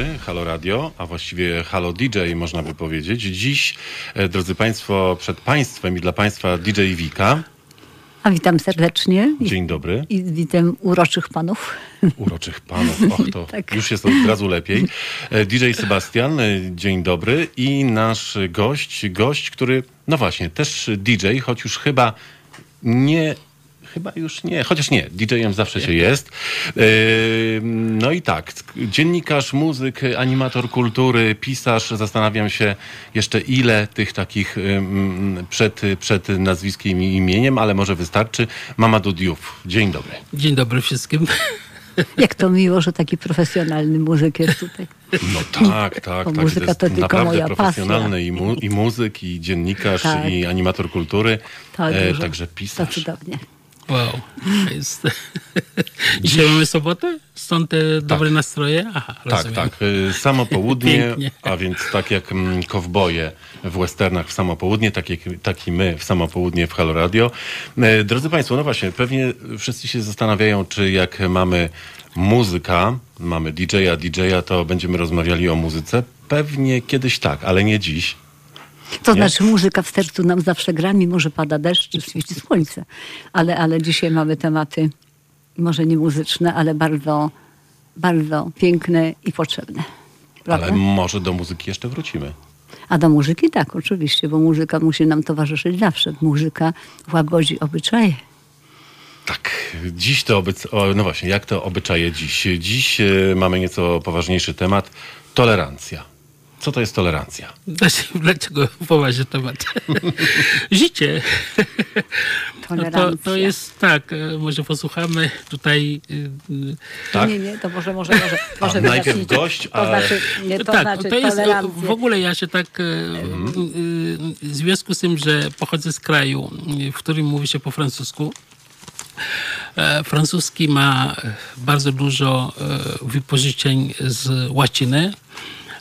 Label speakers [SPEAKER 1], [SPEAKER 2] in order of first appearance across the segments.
[SPEAKER 1] dobry, Halo Radio, a właściwie Halo DJ można by powiedzieć. Dziś, e, drodzy Państwo, przed Państwem i dla Państwa DJ Wika.
[SPEAKER 2] A witam serdecznie.
[SPEAKER 1] Dzień dobry.
[SPEAKER 2] I witam uroczych panów.
[SPEAKER 1] Uroczych panów, och to
[SPEAKER 2] Tak.
[SPEAKER 1] już jest od razu lepiej. E, DJ Sebastian, e, dzień dobry. I nasz gość, gość, który, no właśnie, też DJ, choć już chyba nie... Chyba już nie, chociaż nie, DJ-em zawsze się jest. E, No i tak, dziennikarz, muzyk, animator kultury, pisarz. Zastanawiam się jeszcze ile tych takich przed, przed nazwiskiem i imieniem, ale może wystarczy. Mamadou Diouf. Dzień dobry.
[SPEAKER 3] Dzień dobry wszystkim.
[SPEAKER 2] Jak to miło, że taki profesjonalny muzyk jest tutaj.
[SPEAKER 1] No tak, tak,
[SPEAKER 2] Bo
[SPEAKER 1] tak.
[SPEAKER 2] muzyka
[SPEAKER 1] jest
[SPEAKER 2] to tylko
[SPEAKER 1] naprawdę
[SPEAKER 2] moja
[SPEAKER 1] profesjonalny i, mu, i muzyk, i dziennikarz,
[SPEAKER 2] Tak.
[SPEAKER 1] i animator kultury,
[SPEAKER 2] Tak,
[SPEAKER 1] e, także
[SPEAKER 2] To
[SPEAKER 1] pisarz.
[SPEAKER 2] cudownie.
[SPEAKER 3] Wow. Jest... Dzisiaj mamy sobotę? Stąd te dobre nastroje? Aha,
[SPEAKER 1] Tak,
[SPEAKER 3] rozumiem.
[SPEAKER 1] tak. e, Samo południe,
[SPEAKER 3] Pięknie.
[SPEAKER 1] a więc tak jak mm, kowboje w westernach w samo południe, tak, jak, tak i my w samo południe w Halo Radio. E, Drodzy Państwo, no właśnie, pewnie wszyscy się zastanawiają, czy jak mamy muzyka, mamy DJ-a, DJ-a, to będziemy rozmawiali o muzyce. Pewnie kiedyś tak, ale nie dziś.
[SPEAKER 2] To
[SPEAKER 1] Nie?
[SPEAKER 2] znaczy muzyka w sercu nam zawsze gra, mimo że pada deszcz czy świeci słońce. Ale, ale dzisiaj mamy tematy może nie muzyczne, ale bardzo, bardzo piękne i potrzebne. Prawda?
[SPEAKER 1] Ale może do muzyki jeszcze wrócimy.
[SPEAKER 2] A do muzyki tak, oczywiście, bo muzyka musi nam towarzyszyć zawsze. Muzyka łagodzi obyczaje.
[SPEAKER 1] Tak, dziś to obyc... o, no właśnie, jak to obyczaje dziś? Dziś e, mamy nieco poważniejszy temat. Tolerancja. Co to jest tolerancja?
[SPEAKER 3] Dlaczego- Dlaczego poważny temat? Życie. No to,
[SPEAKER 2] Tolerancja.
[SPEAKER 3] to jest tak, e, może posłuchamy tutaj. y,
[SPEAKER 1] Tak?
[SPEAKER 2] Nie, nie, to może, może, może, może
[SPEAKER 1] najpierw gość,
[SPEAKER 2] To
[SPEAKER 1] a-
[SPEAKER 2] znaczy, nie, to
[SPEAKER 3] tak,
[SPEAKER 2] znaczy
[SPEAKER 3] to jest e, w ogóle ja się tak e,
[SPEAKER 1] Mhm.
[SPEAKER 3] w związku z tym, że pochodzę z kraju, w którym mówi się po francusku. E, Francuski ma e, bardzo dużo e, wypożyczeń z łaciny.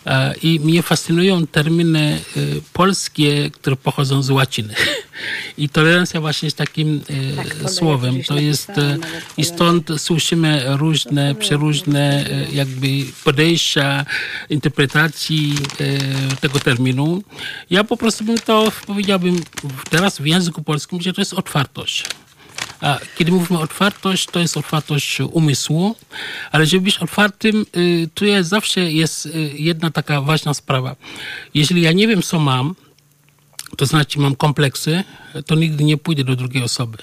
[SPEAKER 3] E, I mnie fascynują terminy e, polskie, które pochodzą z łaciny. I tolerancja właśnie jest takim e,
[SPEAKER 2] Tak,
[SPEAKER 3] słowem. To jest,
[SPEAKER 2] nawet
[SPEAKER 3] i stąd słyszymy różne, przeróżne jakby podejścia, interpretacji tego terminu. Ja po prostu bym to powiedziałbym teraz w języku polskim, że to jest otwartość. A kiedy mówimy otwartość, to jest otwartość umysłu, ale żeby być otwartym, y, tu jest, zawsze jest y, jedna taka ważna sprawa. Jeżeli ja nie wiem, co mam, to znaczy mam kompleksy, to nigdy nie pójdę do drugiej osoby.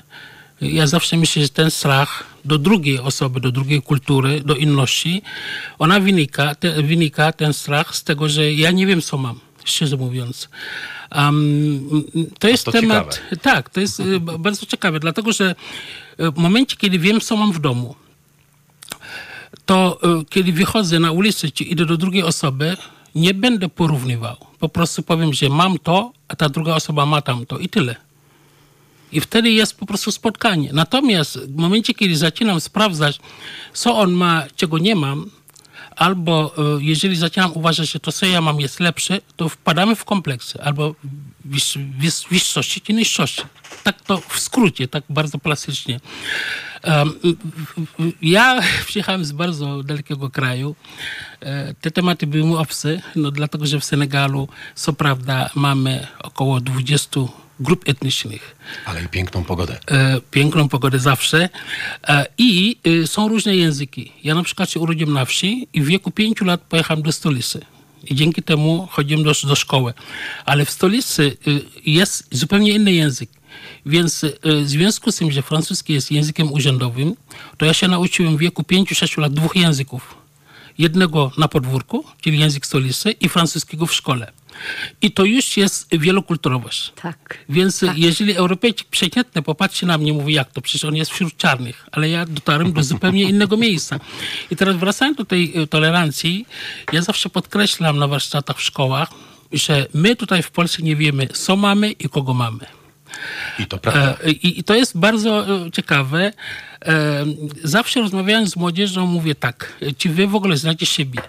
[SPEAKER 3] Ja zawsze myślę, że ten strach do drugiej osoby, do drugiej kultury, do inności, ona wynika, te, wynika ten strach z tego, że ja nie wiem, co mam, szczerze mówiąc. Um, to jest
[SPEAKER 1] to
[SPEAKER 3] temat.
[SPEAKER 1] ciekawe.
[SPEAKER 3] Tak, to jest y, bardzo ciekawe, dlatego że y, w momencie, kiedy wiem, co mam w domu, to y, kiedy wychodzę na ulicę czy idę do drugiej osoby, nie będę porównywał. Po prostu powiem, że mam to, a ta druga osoba ma tamto i tyle. I wtedy jest po prostu spotkanie. Natomiast w momencie, kiedy zaczynam sprawdzać, co on ma, czego nie mam, albo y, jeżeli zaczynam uważać, że to, co ja mam, jest lepsze, to wpadamy w kompleksy albo wyż, wyż, wyższości czy niższości. Tak to w skrócie, tak bardzo plastycznie. Ja przyjechałem z bardzo dalekiego kraju. E, Te tematy były mu obce, no dlatego, że w Senegalu, co prawda, mamy około 20 grup etnicznych
[SPEAKER 1] Ale i piękną pogodę.
[SPEAKER 3] e, piękną pogodę zawsze e, i e, są różne języki. Ja na przykład się urodziłem na wsi i w wieku pięciu lat pojechałem do stolicy. I dzięki temu chodziłem do, do szkoły. Ale w stolicy jest zupełnie inny język. Więc w związku z tym, że francuski jest językiem urzędowym, to ja się nauczyłem w wieku 5-6 lat dwóch języków. Jednego na podwórku, czyli język stolicy, i francuskiego w szkole. I to już jest wielokulturowość.
[SPEAKER 2] Tak.
[SPEAKER 3] Więc jeżeli Europejczyk przeciętny popatrzy na mnie, mówi jak to, przecież on jest wśród czarnych, ale ja dotarłem do zupełnie innego miejsca. I teraz wracając do tej y, tolerancji, ja zawsze podkreślam na warsztatach w szkołach, że my tutaj w Polsce nie wiemy, co mamy i kogo mamy.
[SPEAKER 1] I to prawda.
[SPEAKER 3] E, I, I to jest bardzo e, ciekawe. E, Zawsze rozmawiając z młodzieżą mówię tak, e, czy wy w ogóle znacie siebie?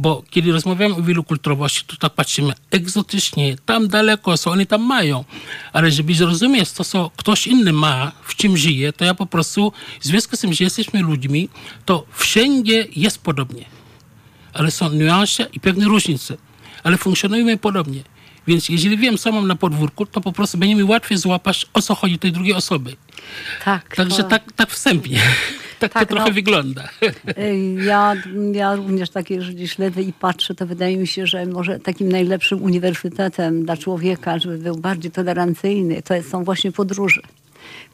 [SPEAKER 3] Bo kiedy rozmawiamy o wielokulturowości, to tak patrzymy egzotycznie, tam daleko, co oni tam mają. Ale żeby zrozumieć to, co ktoś inny ma, w czym żyje, to ja po prostu, w związku z tym, że jesteśmy ludźmi, to wszędzie jest podobnie. ale są niuanse i pewne różnice, ale funkcjonujemy podobnie. Więc jeżeli wiem, co mam na podwórku, to po prostu będzie mi łatwiej złapać, o co chodzi tej drugiej osoby.
[SPEAKER 2] Tak.
[SPEAKER 3] Także
[SPEAKER 2] to-
[SPEAKER 3] tak, tak wstępnie. Tak,
[SPEAKER 2] Tak,
[SPEAKER 3] to trochę
[SPEAKER 2] no.
[SPEAKER 3] wygląda.
[SPEAKER 2] Ej, Ja, ja również takie, jeżeli śledzę i patrzę, to wydaje mi się, że może takim najlepszym uniwersytetem dla człowieka, żeby był bardziej tolerancyjny, to są właśnie podróże.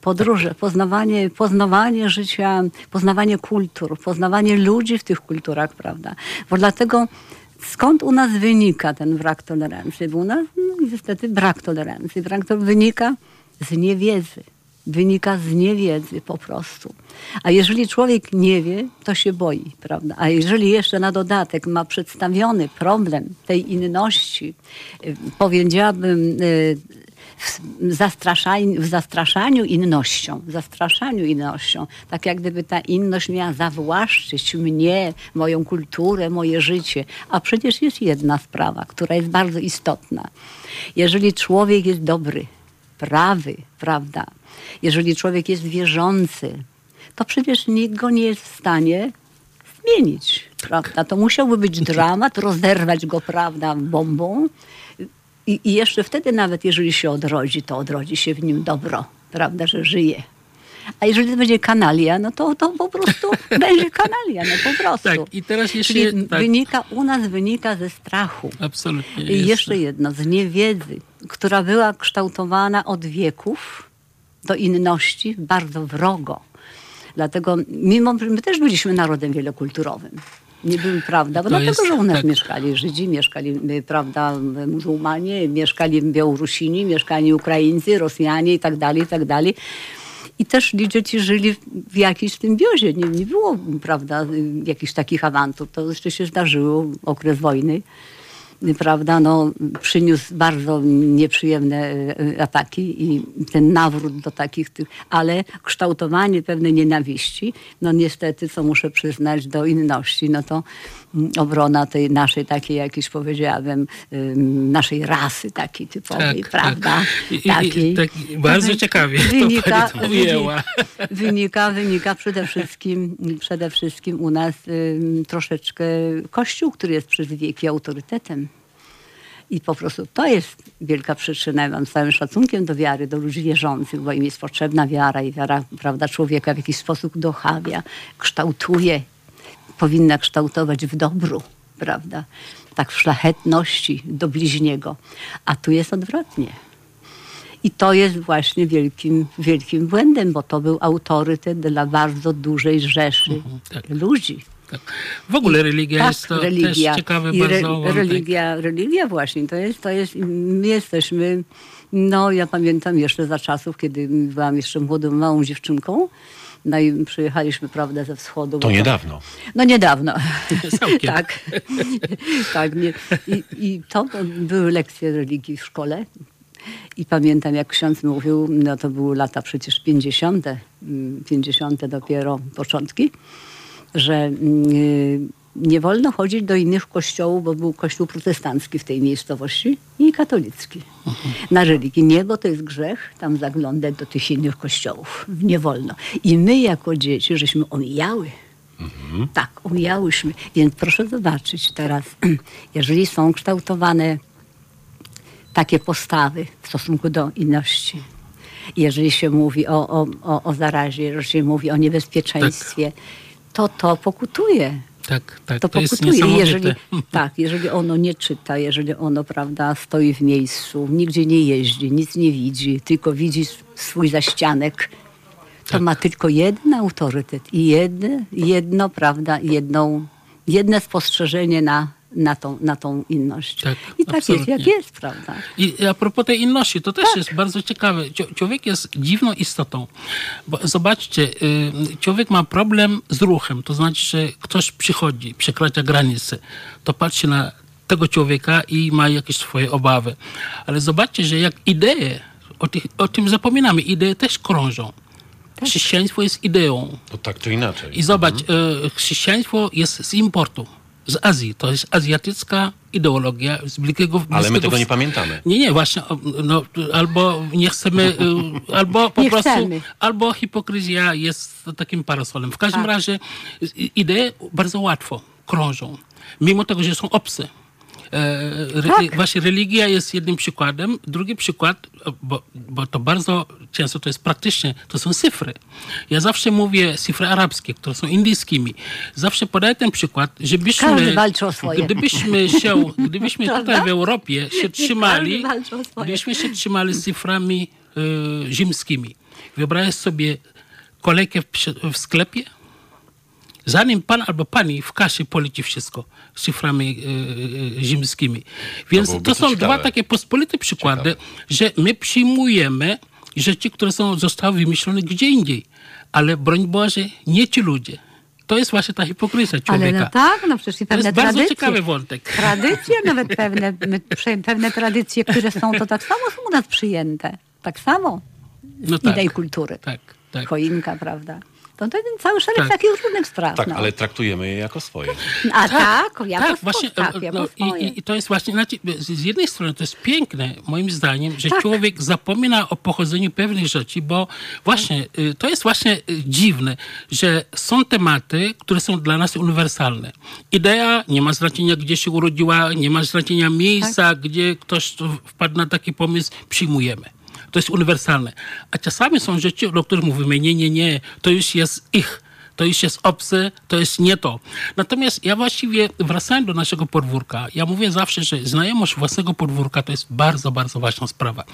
[SPEAKER 2] Podróże, poznawanie, poznawanie życia, poznawanie kultur, poznawanie ludzi w tych kulturach, prawda? Bo dlatego skąd u nas wynika ten brak tolerancji? Bo u nas no, niestety brak tolerancji. Brak to wynika z niewiedzy wynika z niewiedzy po prostu. A jeżeli człowiek nie wie, to się boi, prawda? A jeżeli jeszcze na dodatek ma przedstawiony problem tej inności, y, powiedziałabym, y, w zastraszaniu, w zastraszaniu innością, w zastraszaniu innością, tak jak gdyby ta inność miała zawłaszczyć mnie, moją kulturę, moje życie. A przecież jest jedna sprawa, która jest bardzo istotna. Jeżeli człowiek jest dobry, prawy, prawda? Jeżeli człowiek jest wierzący, to przecież nikt go nie jest w stanie zmienić, prawda? To musiałby być dramat, rozerwać go, prawda, bombą. I, I jeszcze wtedy nawet, jeżeli się odrodzi, to odrodzi się w nim dobro, prawda, że żyje. A jeżeli to będzie kanalia, no to, to po prostu będzie kanalia, no po prostu.
[SPEAKER 3] Tak, i teraz jeszcze...
[SPEAKER 2] Czyli
[SPEAKER 3] tak,
[SPEAKER 2] wynika, u nas wynika ze strachu.
[SPEAKER 3] absolutnie.
[SPEAKER 2] I jeszcze jedno, z niewiedzy, która była kształtowana od wieków do inności bardzo wrogo. Dlatego, mimo że my też byliśmy narodem wielokulturowym, nie były, prawda? Bo
[SPEAKER 3] To
[SPEAKER 2] dlatego,
[SPEAKER 3] jest-
[SPEAKER 2] że u nas
[SPEAKER 3] tak.
[SPEAKER 2] mieszkali Żydzi, mieszkali, y, prawda, muzułmanie, mieszkali Białorusini, mieszkali Ukraińcy, Rosjanie i tak dalej, i tak dalej. I też dzieci żyli w jakiejś symbiozie. Nie, nie było, prawda, y, jakichś takich awantur. To jeszcze się zdarzyło, okres wojny prawda, no, przyniósł bardzo nieprzyjemne e, e, ataki i ten nawrót do takich tych, ale kształtowanie pewnej nienawiści, no niestety, co muszę przyznać, do inności, no to obrona tej naszej takiej jakiejś powiedziałabym, ym, naszej rasy takiej typowej,
[SPEAKER 3] Tak,
[SPEAKER 2] prawda?
[SPEAKER 3] tak. I- i-
[SPEAKER 2] Takiej.
[SPEAKER 3] tak, bardzo ciekawie
[SPEAKER 2] wynika,
[SPEAKER 3] to ujęła.
[SPEAKER 2] wynika, wynika przede wszystkim, przede wszystkim u nas troszeczkę Kościół, który jest przez wieki autorytetem. I po prostu to jest wielka przyczyna. Ja mam całym szacunkiem do wiary, do ludzi wierzących, bo im jest potrzebna wiara i wiara prawda, człowieka w jakiś sposób dochawia, kształtuje, powinna kształtować w dobru, prawda? Tak w szlachetności do bliźniego. A tu jest odwrotnie. I to jest właśnie wielkim, wielkim błędem, bo to był autorytet dla bardzo dużej rzeszy
[SPEAKER 3] tak.
[SPEAKER 2] ludzi.
[SPEAKER 3] Tak. W ogóle religia
[SPEAKER 2] Tak,
[SPEAKER 3] jest to
[SPEAKER 2] religia.
[SPEAKER 3] też ciekawy
[SPEAKER 2] I re,
[SPEAKER 3] bardzo wątek.
[SPEAKER 2] religia, religia właśnie, to jest, to jest, my jesteśmy, no ja pamiętam jeszcze za czasów, kiedy byłam jeszcze młodą, małą dziewczynką, no i przyjechaliśmy, prawda, ze wschodu.
[SPEAKER 1] To niedawno.
[SPEAKER 2] No niedawno. Tak. tak nie. I, I to były lekcje religii w szkole. I pamiętam, jak ksiądz mówił, no to były lata przecież 50., mm, 50. dopiero początki, że mm, nie wolno chodzić do innych kościołów, bo był kościół protestancki w tej miejscowości i katolicki. Na religii nie, bo to jest grzech tam zaglądać do tych innych kościołów. Nie wolno. I my jako dzieci, żeśmy omijały. Tak, omijałyśmy. Więc proszę zobaczyć teraz, jeżeli są kształtowane takie postawy w stosunku do inności, jeżeli się mówi o, o, o, o zarazie, jeżeli się mówi o niebezpieczeństwie, to to pokutuje.
[SPEAKER 3] Tak, tak,
[SPEAKER 2] To,
[SPEAKER 3] to,
[SPEAKER 2] pokutuje. Jeżeli, tak, jeżeli ono nie czyta, jeżeli ono, prawda, stoi w miejscu, nigdzie nie jeździ, nic nie widzi, tylko widzi swój zaścianek, to
[SPEAKER 3] Tak.
[SPEAKER 2] ma tylko jeden autorytet i jedno, jedno prawda, jedną, jedne spostrzeżenie na, na, tą, na tą inność.
[SPEAKER 3] Tak,
[SPEAKER 2] I tak jest, jak
[SPEAKER 3] absolutnie.
[SPEAKER 2] jest, prawda?
[SPEAKER 3] I a propos tej inności, to też
[SPEAKER 2] Tak.
[SPEAKER 3] jest bardzo ciekawe. Człowiek jest dziwną istotą. Bo zobaczcie, y, człowiek ma problem z ruchem. To znaczy, że ktoś przychodzi, przekracza granicę. To patrzy na tego człowieka i ma jakieś swoje obawy. Ale zobaczcie, że jak idee, o, tych, o tym zapominamy, idee też krążą.
[SPEAKER 2] Tak.
[SPEAKER 3] Chrześcijaństwo jest ideą.
[SPEAKER 1] To tak czy inaczej.
[SPEAKER 3] I zobacz, e, chrześcijaństwo jest z importu, z Azji. To jest azjatycka ideologia z bliskiego
[SPEAKER 1] Ale my
[SPEAKER 3] Bliskiego
[SPEAKER 1] tego nie pamiętamy.
[SPEAKER 3] Nie, nie, właśnie, no, albo nie chcemy, y, albo po
[SPEAKER 2] Nie
[SPEAKER 3] prostu,
[SPEAKER 2] chcemy.
[SPEAKER 3] albo hipokryzja jest takim parasolem. W każdym
[SPEAKER 2] Tak.
[SPEAKER 3] razie idee bardzo łatwo krążą. mimo tego, że są obce. E, re,
[SPEAKER 2] Tak.
[SPEAKER 3] Właśnie religia jest jednym przykładem. Drugi przykład, bo, bo to bardzo często to jest praktycznie, to są cyfry. Ja zawsze mówię cyfry arabskie, które są indyjskimi. Zawsze podaję ten przykład, żebyśmy... Gdybyśmy się, gdybyśmy tutaj w Europie się trzymali, gdybyśmy się trzymali z cyframi e, rzymskimi. Wyobraź sobie kolejkę w, w sklepie, zanim pan albo pani w kasie policzy wszystko z cyframi e, e, rzymskimi. Więc to
[SPEAKER 1] to
[SPEAKER 3] są
[SPEAKER 1] ciekawe.
[SPEAKER 3] dwa takie pospolite przykłady, że my przyjmujemy rzeczy, które są, zostały wymyślone gdzie indziej. Ale broń Boże, nie ci ludzie. To jest właśnie ta hipokryzja
[SPEAKER 2] Ale
[SPEAKER 3] człowieka.
[SPEAKER 2] no tak, no przecież i
[SPEAKER 3] to
[SPEAKER 2] pewne
[SPEAKER 3] jest bardzo
[SPEAKER 2] tradycje.
[SPEAKER 3] ciekawy wątek.
[SPEAKER 2] Tradycje, nawet pewne, pewne tradycje, które są, to tak samo są u nas przyjęte. Tak samo.
[SPEAKER 3] No tak.
[SPEAKER 2] innej kultury.
[SPEAKER 3] Tak, tak.
[SPEAKER 2] Choinka, prawda? To, to jest cały szereg
[SPEAKER 3] Tak.
[SPEAKER 2] takich różnych spraw.
[SPEAKER 1] Tak,
[SPEAKER 2] no.
[SPEAKER 1] ale traktujemy je jako swoje.
[SPEAKER 2] A tak, jako
[SPEAKER 3] tak,
[SPEAKER 2] swo-
[SPEAKER 3] właśnie,
[SPEAKER 2] tak,
[SPEAKER 3] e,
[SPEAKER 2] jako
[SPEAKER 3] no,
[SPEAKER 2] swoje.
[SPEAKER 3] i, i, to jest właśnie, znaczy, z z jednej strony to jest piękne, moim zdaniem, że
[SPEAKER 2] Tak.
[SPEAKER 3] człowiek zapomina o pochodzeniu pewnych rzeczy, bo właśnie to jest właśnie dziwne, że są tematy, które są dla nas uniwersalne. Idea nie ma znaczenia, gdzie się urodziła, nie ma znaczenia miejsca,
[SPEAKER 2] Tak.
[SPEAKER 3] gdzie ktoś wpadł na taki pomysł, przyjmujemy. To jest uniwersalne. A czasami są rzeczy, o których mówimy, nie, nie, nie, to już jest ich to już jest obce, to jest nie to. Natomiast ja właściwie wracając do naszego podwórka, ja mówię zawsze, że znajomość własnego podwórka to jest bardzo, bardzo ważna sprawa.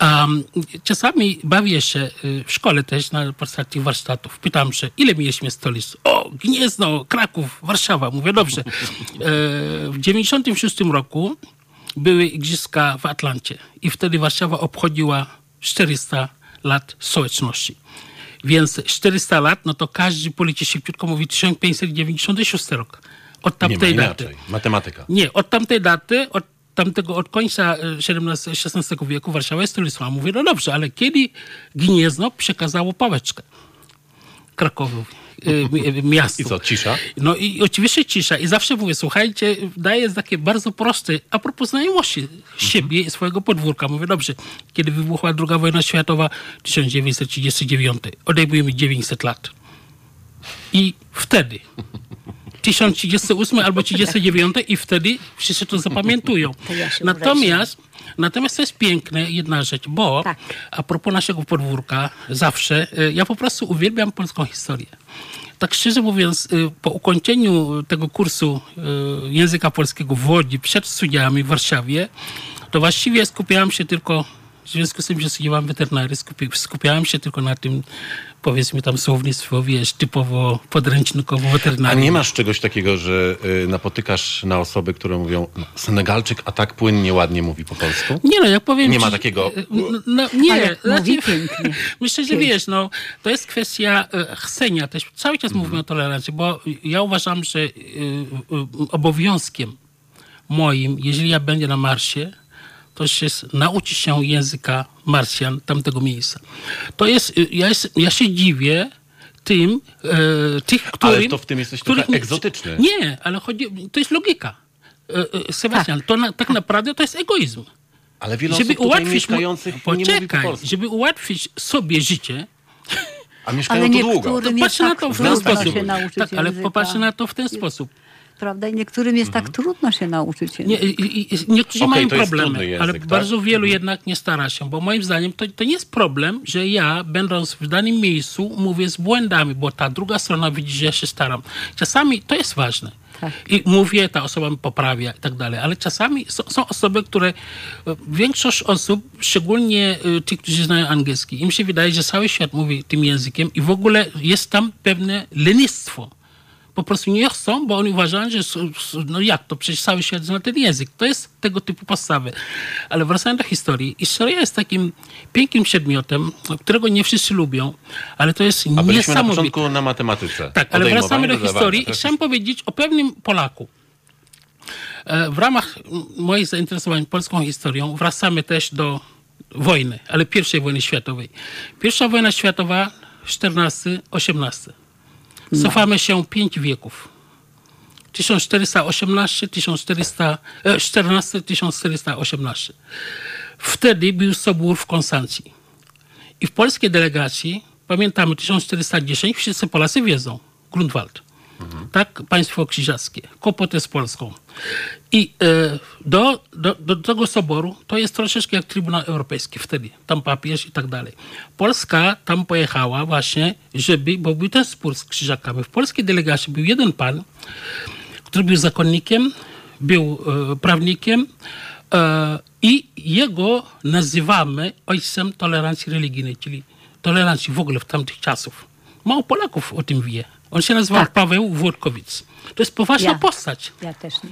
[SPEAKER 3] Um, czasami bawię się y, w szkole też na tych warsztatów. Pytam się, ile mieliśmy stolic? O, Gniezno, Kraków, Warszawa. Mówię, dobrze. E, w 96 roku były igrzyska w Atlancie i wtedy Warszawa obchodziła 400 lat społeczności. Więc 400 lat, no to każdy policzy szybciutko mówi 1596 rok. Od
[SPEAKER 1] Nie ma
[SPEAKER 3] tamtej daty.
[SPEAKER 1] Matematyka.
[SPEAKER 3] Nie, od tamtej daty, od tamtego, od końca XVII-XVI wieku Warszawa jest. A mówię, no dobrze, ale kiedy Gniezno przekazało pałeczkę Krakowi, mi- miastu?
[SPEAKER 1] I co, cisza?
[SPEAKER 3] No i oczywiście cisza. I zawsze mówię, słuchajcie, daję takie bardzo proste, a propos znajomości siebie i swojego podwórka. Mówię, dobrze, kiedy wybuchła II wojna światowa, 1939, odejmujemy 900 lat. I wtedy, 1038 albo 39 i wtedy wszyscy to zapamiętują.
[SPEAKER 2] To ja
[SPEAKER 3] natomiast, natomiast to jest piękne jedna rzecz, bo
[SPEAKER 2] Tak.
[SPEAKER 3] a propos naszego podwórka, zawsze, y, ja po prostu uwielbiam polską historię. Tak szczerze mówiąc, y, po ukończeniu tego kursu y, języka polskiego w Łodzi przed studiami w Warszawie, to właściwie skupiałem się tylko, w związku z tym, że studiowałem weterynarię, skupi, skupiałem się tylko na tym, powiedzmy tam słownictwo, wiesz, typowo podręcznikowo
[SPEAKER 1] A
[SPEAKER 3] weterynarii.
[SPEAKER 1] nie masz czegoś takiego, że y, napotykasz na osoby, które mówią, no, Senegalczyk, a tak płynnie, ładnie mówi po polsku?
[SPEAKER 3] Nie no, jak powiem
[SPEAKER 1] Nie ma
[SPEAKER 3] ci-
[SPEAKER 1] takiego-
[SPEAKER 3] No, no, nie,
[SPEAKER 2] Ale
[SPEAKER 3] znaczy,
[SPEAKER 2] pięknie.
[SPEAKER 3] Myślę, że wiesz, no, to jest kwestia e, chcenia też. Cały czas mówimy o tolerancji, bo ja uważam, że e, e, obowiązkiem moim, jeżeli ja będę na Marsie, to jest nauczyć się języka Marsjan tamtego miejsca. To jest, e, ja, jest, ja się dziwię tym, e, tych, którym...
[SPEAKER 1] to w tym jesteś
[SPEAKER 3] których
[SPEAKER 1] trochę
[SPEAKER 3] nie-
[SPEAKER 1] egzotyczny.
[SPEAKER 3] Nie, ale chodzi, to jest logika. E, e, Sebastian, to na, tak naprawdę to jest egoizm
[SPEAKER 1] Ale wiele
[SPEAKER 3] żeby
[SPEAKER 1] osób tutaj
[SPEAKER 3] ułatwić,
[SPEAKER 1] mieszkających nie mówi po
[SPEAKER 3] poczekaj,
[SPEAKER 1] polsku.
[SPEAKER 3] żeby ułatwić sobie życie,
[SPEAKER 1] A mieszkają
[SPEAKER 2] Ale
[SPEAKER 1] tu długo.
[SPEAKER 3] to patrzę
[SPEAKER 2] jest
[SPEAKER 3] na to
[SPEAKER 2] tak
[SPEAKER 3] w ten sposób. Tak, ale
[SPEAKER 2] języka.
[SPEAKER 3] popatrzę na to w ten sposób.
[SPEAKER 2] Prawda? I niektórym jest
[SPEAKER 1] Mhm.
[SPEAKER 2] tak trudno się nauczyć.
[SPEAKER 3] Nie, i, i, niektórzy
[SPEAKER 1] Okej,
[SPEAKER 3] mają problemy,
[SPEAKER 1] język,
[SPEAKER 3] ale
[SPEAKER 1] tak?
[SPEAKER 3] bardzo wielu jednak nie stara się, bo moim zdaniem to, to nie jest problem, że ja, będąc w danym miejscu, mówię z błędami, bo ta druga strona widzi, że ja się staram. Czasami to jest ważne.
[SPEAKER 2] Tak.
[SPEAKER 3] I mówię, ta osoba mi poprawia i tak dalej, ale czasami są, są osoby, które, e, większość osób, szczególnie e, ci, którzy znają angielski, im się wydaje, że cały świat mówi tym językiem i w ogóle jest tam pewne lenistwo po prostu nie chcą, bo oni uważają, że no jak to, przecież cały świat zna ten język. To jest tego typu postawy. Ale wracając do historii. Historia jest takim pięknym przedmiotem, którego nie wszyscy lubią, ale to jest
[SPEAKER 1] A byliśmy na początku na matematyce.
[SPEAKER 3] Tak, ale wracamy do historii i
[SPEAKER 1] Teraz
[SPEAKER 3] chciałem powiedzieć o pewnym Polaku. E, W ramach moich zainteresowań polską historią wracamy też do wojny, ale pierwszej wojny światowej. Pierwsza wojna światowa 14-18. Cofamy się pięć wieków. 1418, 1400, e, 14, 1418. Wtedy był sobór w Konstancji. I w polskiej delegacji, pamiętamy 1410, wszyscy Polacy wiedzą, Grunwald. Tak państwo krzyżackie, kłopoty z Polską. I e, do, do, do tego soboru to jest troszeczkę jak Trybunał Europejski wtedy, tam papież i tak dalej. Polska tam pojechała właśnie, żeby, bo był ten spór z krzyżakami. W polskiej delegacji był jeden pan, który był zakonnikiem, był e, prawnikiem e, i jego nazywamy ojcem tolerancji religijnej, czyli tolerancji w ogóle w tamtych czasów. Mało Polaków o tym wie. On się nazywa
[SPEAKER 2] Tak.
[SPEAKER 3] Paweł Włodkowic. To jest poważna
[SPEAKER 2] Ja.
[SPEAKER 3] postać.
[SPEAKER 2] Ja też nie.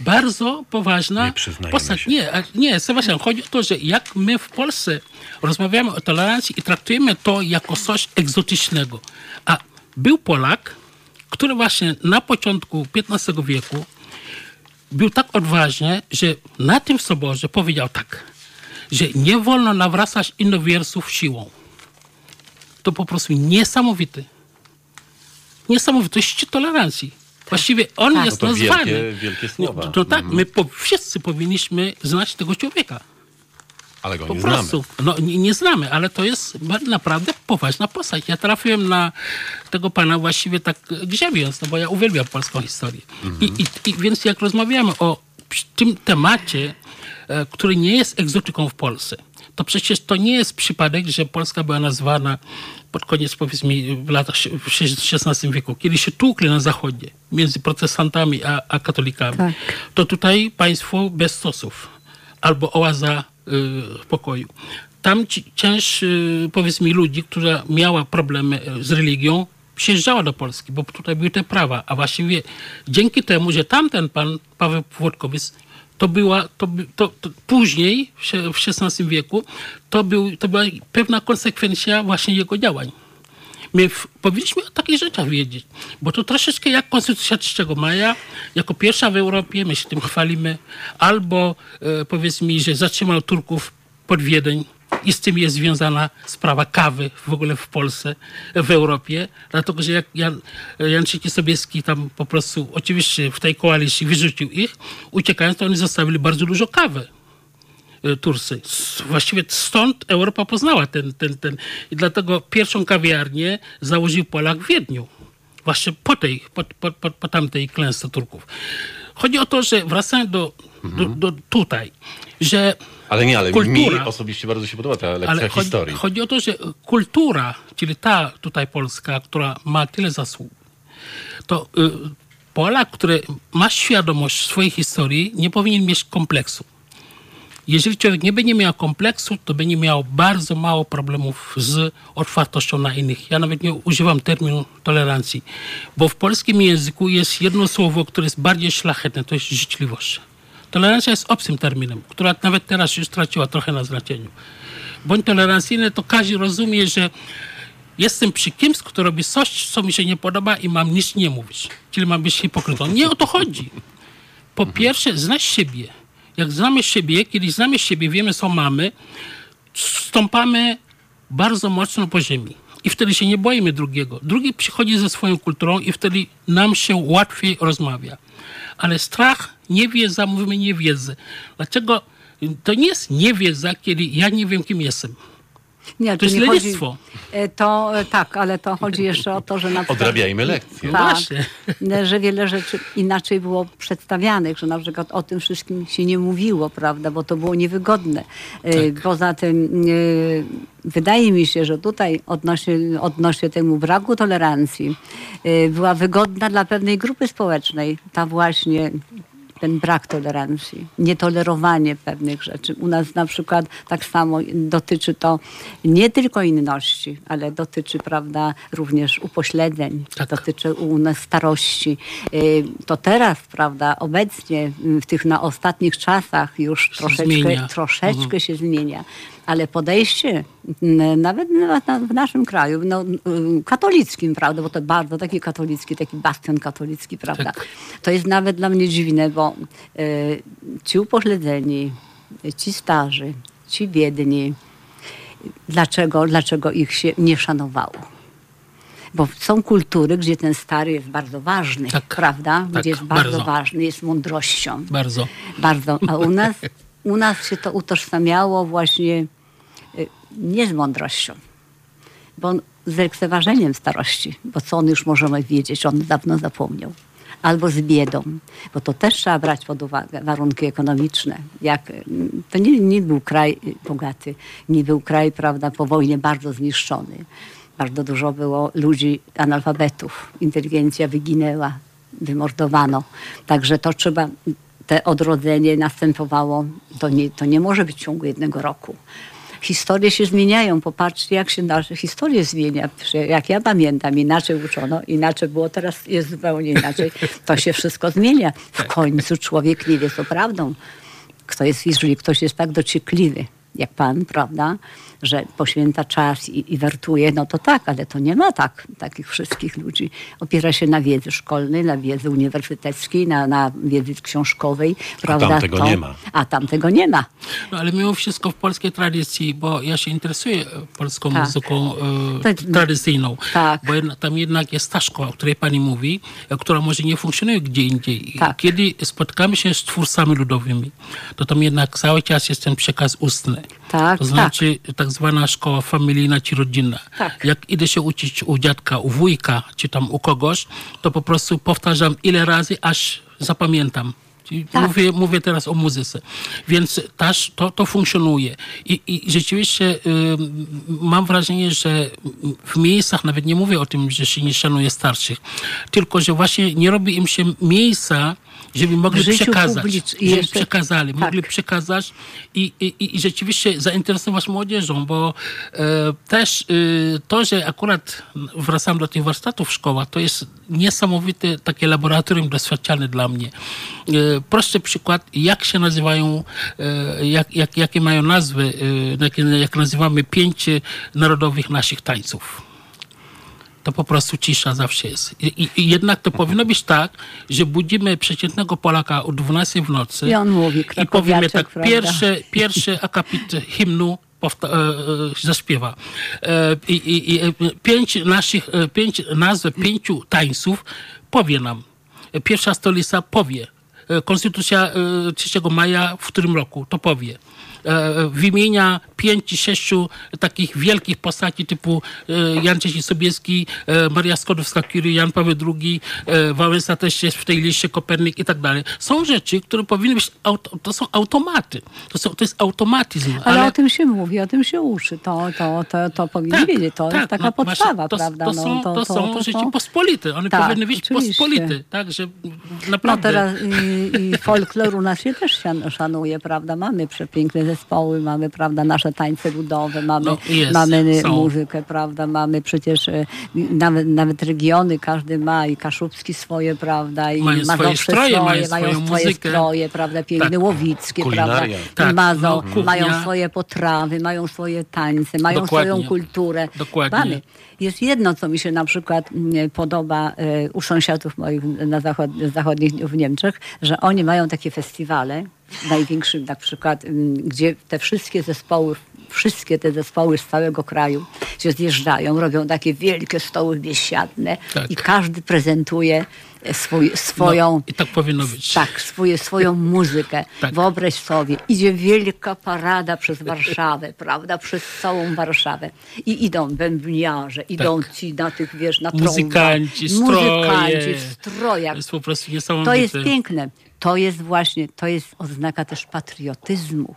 [SPEAKER 3] Bardzo poważna
[SPEAKER 1] Nie
[SPEAKER 3] postać.
[SPEAKER 1] się.
[SPEAKER 3] Nie, nie, Sebastian, chodzi o to, że jak my w Polsce rozmawiamy o tolerancji i traktujemy to jako coś egzotycznego. A był Polak, który właśnie na początku XV wieku był tak odważny, że na tym soborze powiedział tak, że nie wolno nawracać innowierców siłą. To po prostu niesamowity. Niesamowity. To jest szczyt tolerancji. Właściwie on
[SPEAKER 2] Tak.
[SPEAKER 3] jest
[SPEAKER 1] No to
[SPEAKER 3] nazwany.
[SPEAKER 1] wielkie- wielkie słowa.
[SPEAKER 3] No, tak, my po, wszyscy powinniśmy znać tego człowieka.
[SPEAKER 1] Ale go
[SPEAKER 3] Po
[SPEAKER 1] nie
[SPEAKER 3] prostu.
[SPEAKER 1] znamy.
[SPEAKER 3] No, nie, nie znamy, ale to jest naprawdę poważna postać. Ja trafiłem na tego pana właściwie tak grzebiąc, no bo ja uwielbiam polską historię. I, i, I więc jak rozmawiamy o tym temacie, e, który nie jest egzotyką w Polsce, to przecież to nie jest przypadek, że Polska była nazwana pod koniec, powiedzmy, w latach w XVI wieku, kiedy się tłukli na zachodzie między protestantami a, a katolikami,
[SPEAKER 2] Tak.
[SPEAKER 3] to tutaj państwo bez stosów albo oaza y, pokoju. Tam ci, część, y, powiedzmy, ludzi, która miała problemy y, z religią, przyjeżdżała do Polski, bo tutaj były te prawa. A właściwie dzięki temu, że tamten pan, Paweł Włodkowiec, to była, to, to, to później, w XVI wieku, to, był, to była pewna konsekwencja właśnie jego działań. My w, powinniśmy o takich rzeczach wiedzieć, bo to troszeczkę jak Konstytucja 3 maja, jako pierwsza w Europie, my się tym chwalimy, albo e, powiedz mi, że zatrzymał Turków pod Wiedeń i z tym jest związana sprawa kawy w ogóle w Polsce, w Europie, dlatego że jak Jan, Jan III Sobieski tam po prostu, oczywiście w tej koalicji wyrzucił ich, uciekając, to oni zostawili bardzo dużo kawy e, Tursy. S- Właściwie stąd Europa poznała ten, ten, ten. I dlatego pierwszą kawiarnię założył Polak w Wiedniu. Właśnie po tej, po, po, po, po tamtej klęsce Turków. Chodzi o to, że wracając do, do, do tutaj, że
[SPEAKER 1] Ale nie, ale
[SPEAKER 3] Kultura.
[SPEAKER 1] mi osobiście bardzo się podoba ta lekcja
[SPEAKER 3] ale chodzi,
[SPEAKER 1] historii.
[SPEAKER 3] chodzi o to, że kultura, czyli ta tutaj polska, która ma tyle zasług, to y, Polak, który ma świadomość swojej historii, nie powinien mieć kompleksu. Jeżeli człowiek nie będzie miał kompleksu, to będzie miał bardzo mało problemów z otwartością na innych. Ja nawet nie używam terminu tolerancji, bo w polskim języku jest jedno słowo, które jest bardziej szlachetne, to jest życzliwość. Tolerancja jest obcym terminem, która nawet teraz już straciła trochę na znaczeniu. Bądź tolerancyjny, to każdy rozumie, że jestem przy kimś, kto robi coś, co mi się nie podoba i mam nic nie mówić. Czyli mam być hipokrytą. Nie o to chodzi. Po pierwsze, znasz siebie. Jak znamy siebie, kiedy znamy siebie, wiemy, co mamy, stąpamy bardzo mocno po ziemi. I wtedy się nie boimy drugiego. Drugi przychodzi ze swoją kulturą i wtedy nam się łatwiej rozmawia. Ale strach, niewiedza, mówimy niewiedzę. Dlaczego? To nie jest niewiedza, kiedy ja nie wiem, kim jestem.
[SPEAKER 2] Nie,
[SPEAKER 3] To jest
[SPEAKER 2] nie chodzi-
[SPEAKER 3] lenistwo.
[SPEAKER 2] E, To e, tak, ale to chodzi jeszcze o to, że na przykład...
[SPEAKER 1] Odrabiajmy lekcje.
[SPEAKER 2] Tak,
[SPEAKER 3] właśnie.
[SPEAKER 2] że wiele rzeczy inaczej było przedstawianych, że na przykład o tym wszystkim się nie mówiło, prawda, bo to było niewygodne. E,
[SPEAKER 3] Tak.
[SPEAKER 2] Poza tym e, wydaje mi się, że tutaj odnośnie, odnośnie temu braku tolerancji e, była wygodna dla pewnej grupy społecznej, ta właśnie ten brak tolerancji, nietolerowanie pewnych rzeczy. U nas na przykład tak samo dotyczy to nie tylko inności, ale dotyczy, prawda, również upośledzeń,
[SPEAKER 3] Tak.
[SPEAKER 2] dotyczy u nas starości. Y, To teraz, prawda, obecnie w tych na ostatnich czasach już
[SPEAKER 3] Się
[SPEAKER 2] troszeczkę,
[SPEAKER 3] zmienia.
[SPEAKER 2] troszeczkę
[SPEAKER 3] Mhm.
[SPEAKER 2] się zmienia. Ale podejście nawet na, na, w naszym kraju, no, katolickim, prawda, bo to bardzo taki katolicki, taki bastion katolicki, prawda,
[SPEAKER 3] Tak.
[SPEAKER 2] to jest nawet dla mnie dziwne, bo y, ci upośledzeni, ci starzy, ci biedni, dlaczego, dlaczego ich się nie szanowało? Bo są kultury, gdzie ten stary jest bardzo ważny,
[SPEAKER 3] Tak.
[SPEAKER 2] prawda?
[SPEAKER 3] Tak,
[SPEAKER 2] gdzie jest bardzo,
[SPEAKER 3] bardzo.
[SPEAKER 2] ważny, jest mądrością.
[SPEAKER 3] Bardzo.
[SPEAKER 2] Bardzo. A u nas, u nas się to utożsamiało właśnie y, nie z mądrością. Bo z lekceważeniem starości, bo co on już możemy wiedzieć, on dawno zapomniał. Albo z biedą, bo to też trzeba brać pod uwagę, warunki ekonomiczne. Jak, mm, to nie, nie był kraj y, bogaty, nie był kraj, prawda, po wojnie bardzo zniszczony. Bardzo dużo było ludzi, analfabetów, inteligencja wyginęła, wymordowano. Także to trzeba, te odrodzenie następowało, to nie, to nie może być w ciągu jednego roku. Historie się zmieniają. Popatrzcie, jak się nasze historie zmienia. Jak ja pamiętam, inaczej uczono, inaczej było, teraz jest zupełnie inaczej. To się wszystko zmienia. W końcu człowiek nie wie, co prawdą. Kto jest, jeżeli ktoś jest tak dociekliwy, jak pan, prawda, że poświęca czas i, i wertuje, no to tak, ale to nie ma tak, takich wszystkich ludzi. Opiera się na wiedzy szkolnej, na wiedzy uniwersyteckiej, na, na wiedzy książkowej, prawda?
[SPEAKER 1] tam tego
[SPEAKER 2] to,
[SPEAKER 1] nie ma.
[SPEAKER 2] A tam tego nie ma.
[SPEAKER 3] No, ale mimo wszystko w polskiej tradycji, bo ja się interesuję polską
[SPEAKER 2] Tak.
[SPEAKER 3] muzyką e,
[SPEAKER 2] Tak.
[SPEAKER 3] tradycyjną,
[SPEAKER 2] Tak.
[SPEAKER 3] bo jedna, tam jednak jest ta szkoła, o której pani mówi, e, która może nie funkcjonuje gdzie indziej. I
[SPEAKER 2] Tak.
[SPEAKER 3] Kiedy spotykamy się z twórcami ludowymi, to tam jednak cały czas jest ten przekaz ustny.
[SPEAKER 2] Tak,
[SPEAKER 3] to znaczy tak zwana szkoła familijna czy rodzinna.
[SPEAKER 2] Tak.
[SPEAKER 3] Jak idę się uczyć u dziadka, u wujka, czy tam u kogoś, to po prostu powtarzam ile razy, aż zapamiętam.
[SPEAKER 2] Tak.
[SPEAKER 3] Mówię, mówię teraz o muzyce. Więc też to, to funkcjonuje. I, i rzeczywiście ym, mam wrażenie, że w miejscach, nawet nie mówię o tym, że się nie szanuje starszych, tylko że właśnie nie robi im się miejsca, żeby mogli przekazać.
[SPEAKER 2] publicz-
[SPEAKER 3] Żeby
[SPEAKER 2] jeszcze-
[SPEAKER 3] przekazali,
[SPEAKER 2] tak.
[SPEAKER 3] mogli przekazać i, i, i rzeczywiście zainteresować młodzieżą, bo e, też e, to, że akurat wracam do tych warsztatów w szkołach, to jest niesamowite takie laboratorium doświadczalne dla mnie. E, prosty przykład, jak się nazywają, e, jak, jak, jakie mają nazwy, e, jak, jak nazywamy pięć narodowych naszych tańców to po prostu cisza zawsze jest. I, i, jednak to powinno być tak, że budzimy przeciętnego Polaka o 12 w nocy
[SPEAKER 2] I on mówi,
[SPEAKER 3] i powiemy tak,
[SPEAKER 2] prawda?
[SPEAKER 3] pierwsze, pierwszy akapit hymnu powta- e, e, zaśpiewa. E, i, i, i, pięć naszych, pięć nazw pięciu tańców powie nam. Pierwsza stolica powie. Konstytucja e, 3 maja w którym roku to powie. Wymienia pięć sześciu takich wielkich postaci typu e, Jan Czesi Sobieski, e, Maria Skłodowska-Curie, Jan Paweł II, e, Wałęsa też jest w tej liście, Kopernik i tak dalej. Są rzeczy, które powinny być, to są automaty. To, są, to jest automatyzm.
[SPEAKER 2] Ale, o tym się mówi, o tym się uczy. To, to, to, to powinien wiedzieć. To jest taka
[SPEAKER 3] no
[SPEAKER 2] podstawa,
[SPEAKER 3] właśnie, to,
[SPEAKER 2] prawda?
[SPEAKER 3] To
[SPEAKER 2] No,
[SPEAKER 3] są, to, są rzeczy pospolite. One
[SPEAKER 2] Tak,
[SPEAKER 3] powinny być
[SPEAKER 2] oczywiście.
[SPEAKER 3] pospolite. Tak, że
[SPEAKER 2] No
[SPEAKER 3] naprawdę...
[SPEAKER 2] teraz i, i folklor u nas się też szan- szanuje, prawda? Mamy przepiękne zespoły, mamy, prawda, nasze tańce ludowe, mamy,
[SPEAKER 3] No, jest,
[SPEAKER 2] mamy
[SPEAKER 3] są.
[SPEAKER 2] muzykę, prawda? Mamy przecież e, nawet, nawet regiony, każdy ma i Kaszubski swoje, prawda? I
[SPEAKER 3] Mają swoje
[SPEAKER 2] Mazowsze
[SPEAKER 3] stroje,
[SPEAKER 2] swoje,
[SPEAKER 3] mają
[SPEAKER 2] mają swoje
[SPEAKER 3] muzykę.
[SPEAKER 2] stroje, prawda? Piękne,
[SPEAKER 3] Tak.
[SPEAKER 2] łowickie, prawda?
[SPEAKER 3] Tak,
[SPEAKER 2] I Mazą,
[SPEAKER 3] no, kuchnia.
[SPEAKER 2] mają swoje potrawy, mają swoje tańce, mają
[SPEAKER 3] Dokładnie.
[SPEAKER 2] swoją kulturę.
[SPEAKER 3] Dokładnie.
[SPEAKER 2] Mamy. Jest jedno, co mi się na przykład mm, podoba e, u sąsiadów moich na zachod, zachodnich w Niemczech, że oni mają takie festiwale, największym na przykład, gdzie te wszystkie zespoły, wszystkie te zespoły z całego kraju się zjeżdżają, robią takie wielkie stoły biesiadne
[SPEAKER 3] Tak.
[SPEAKER 2] i każdy prezentuje swój, swoją...
[SPEAKER 3] No, I tak powinno być.
[SPEAKER 2] Tak, swoje, swoją muzykę.
[SPEAKER 3] Tak.
[SPEAKER 2] Wyobraź sobie, idzie wielka parada przez Warszawę, prawda? Przez całą Warszawę. I idą bębniarze, idą ci na tych, wiesz, na trąbach.
[SPEAKER 3] Tak. Muzykanci, stroje.
[SPEAKER 2] Muzykanci w
[SPEAKER 3] To
[SPEAKER 2] strojach.
[SPEAKER 3] jest po prostu
[SPEAKER 2] To
[SPEAKER 3] niesamowite.
[SPEAKER 2] jest piękne. To jest właśnie, to jest oznaka też patriotyzmu.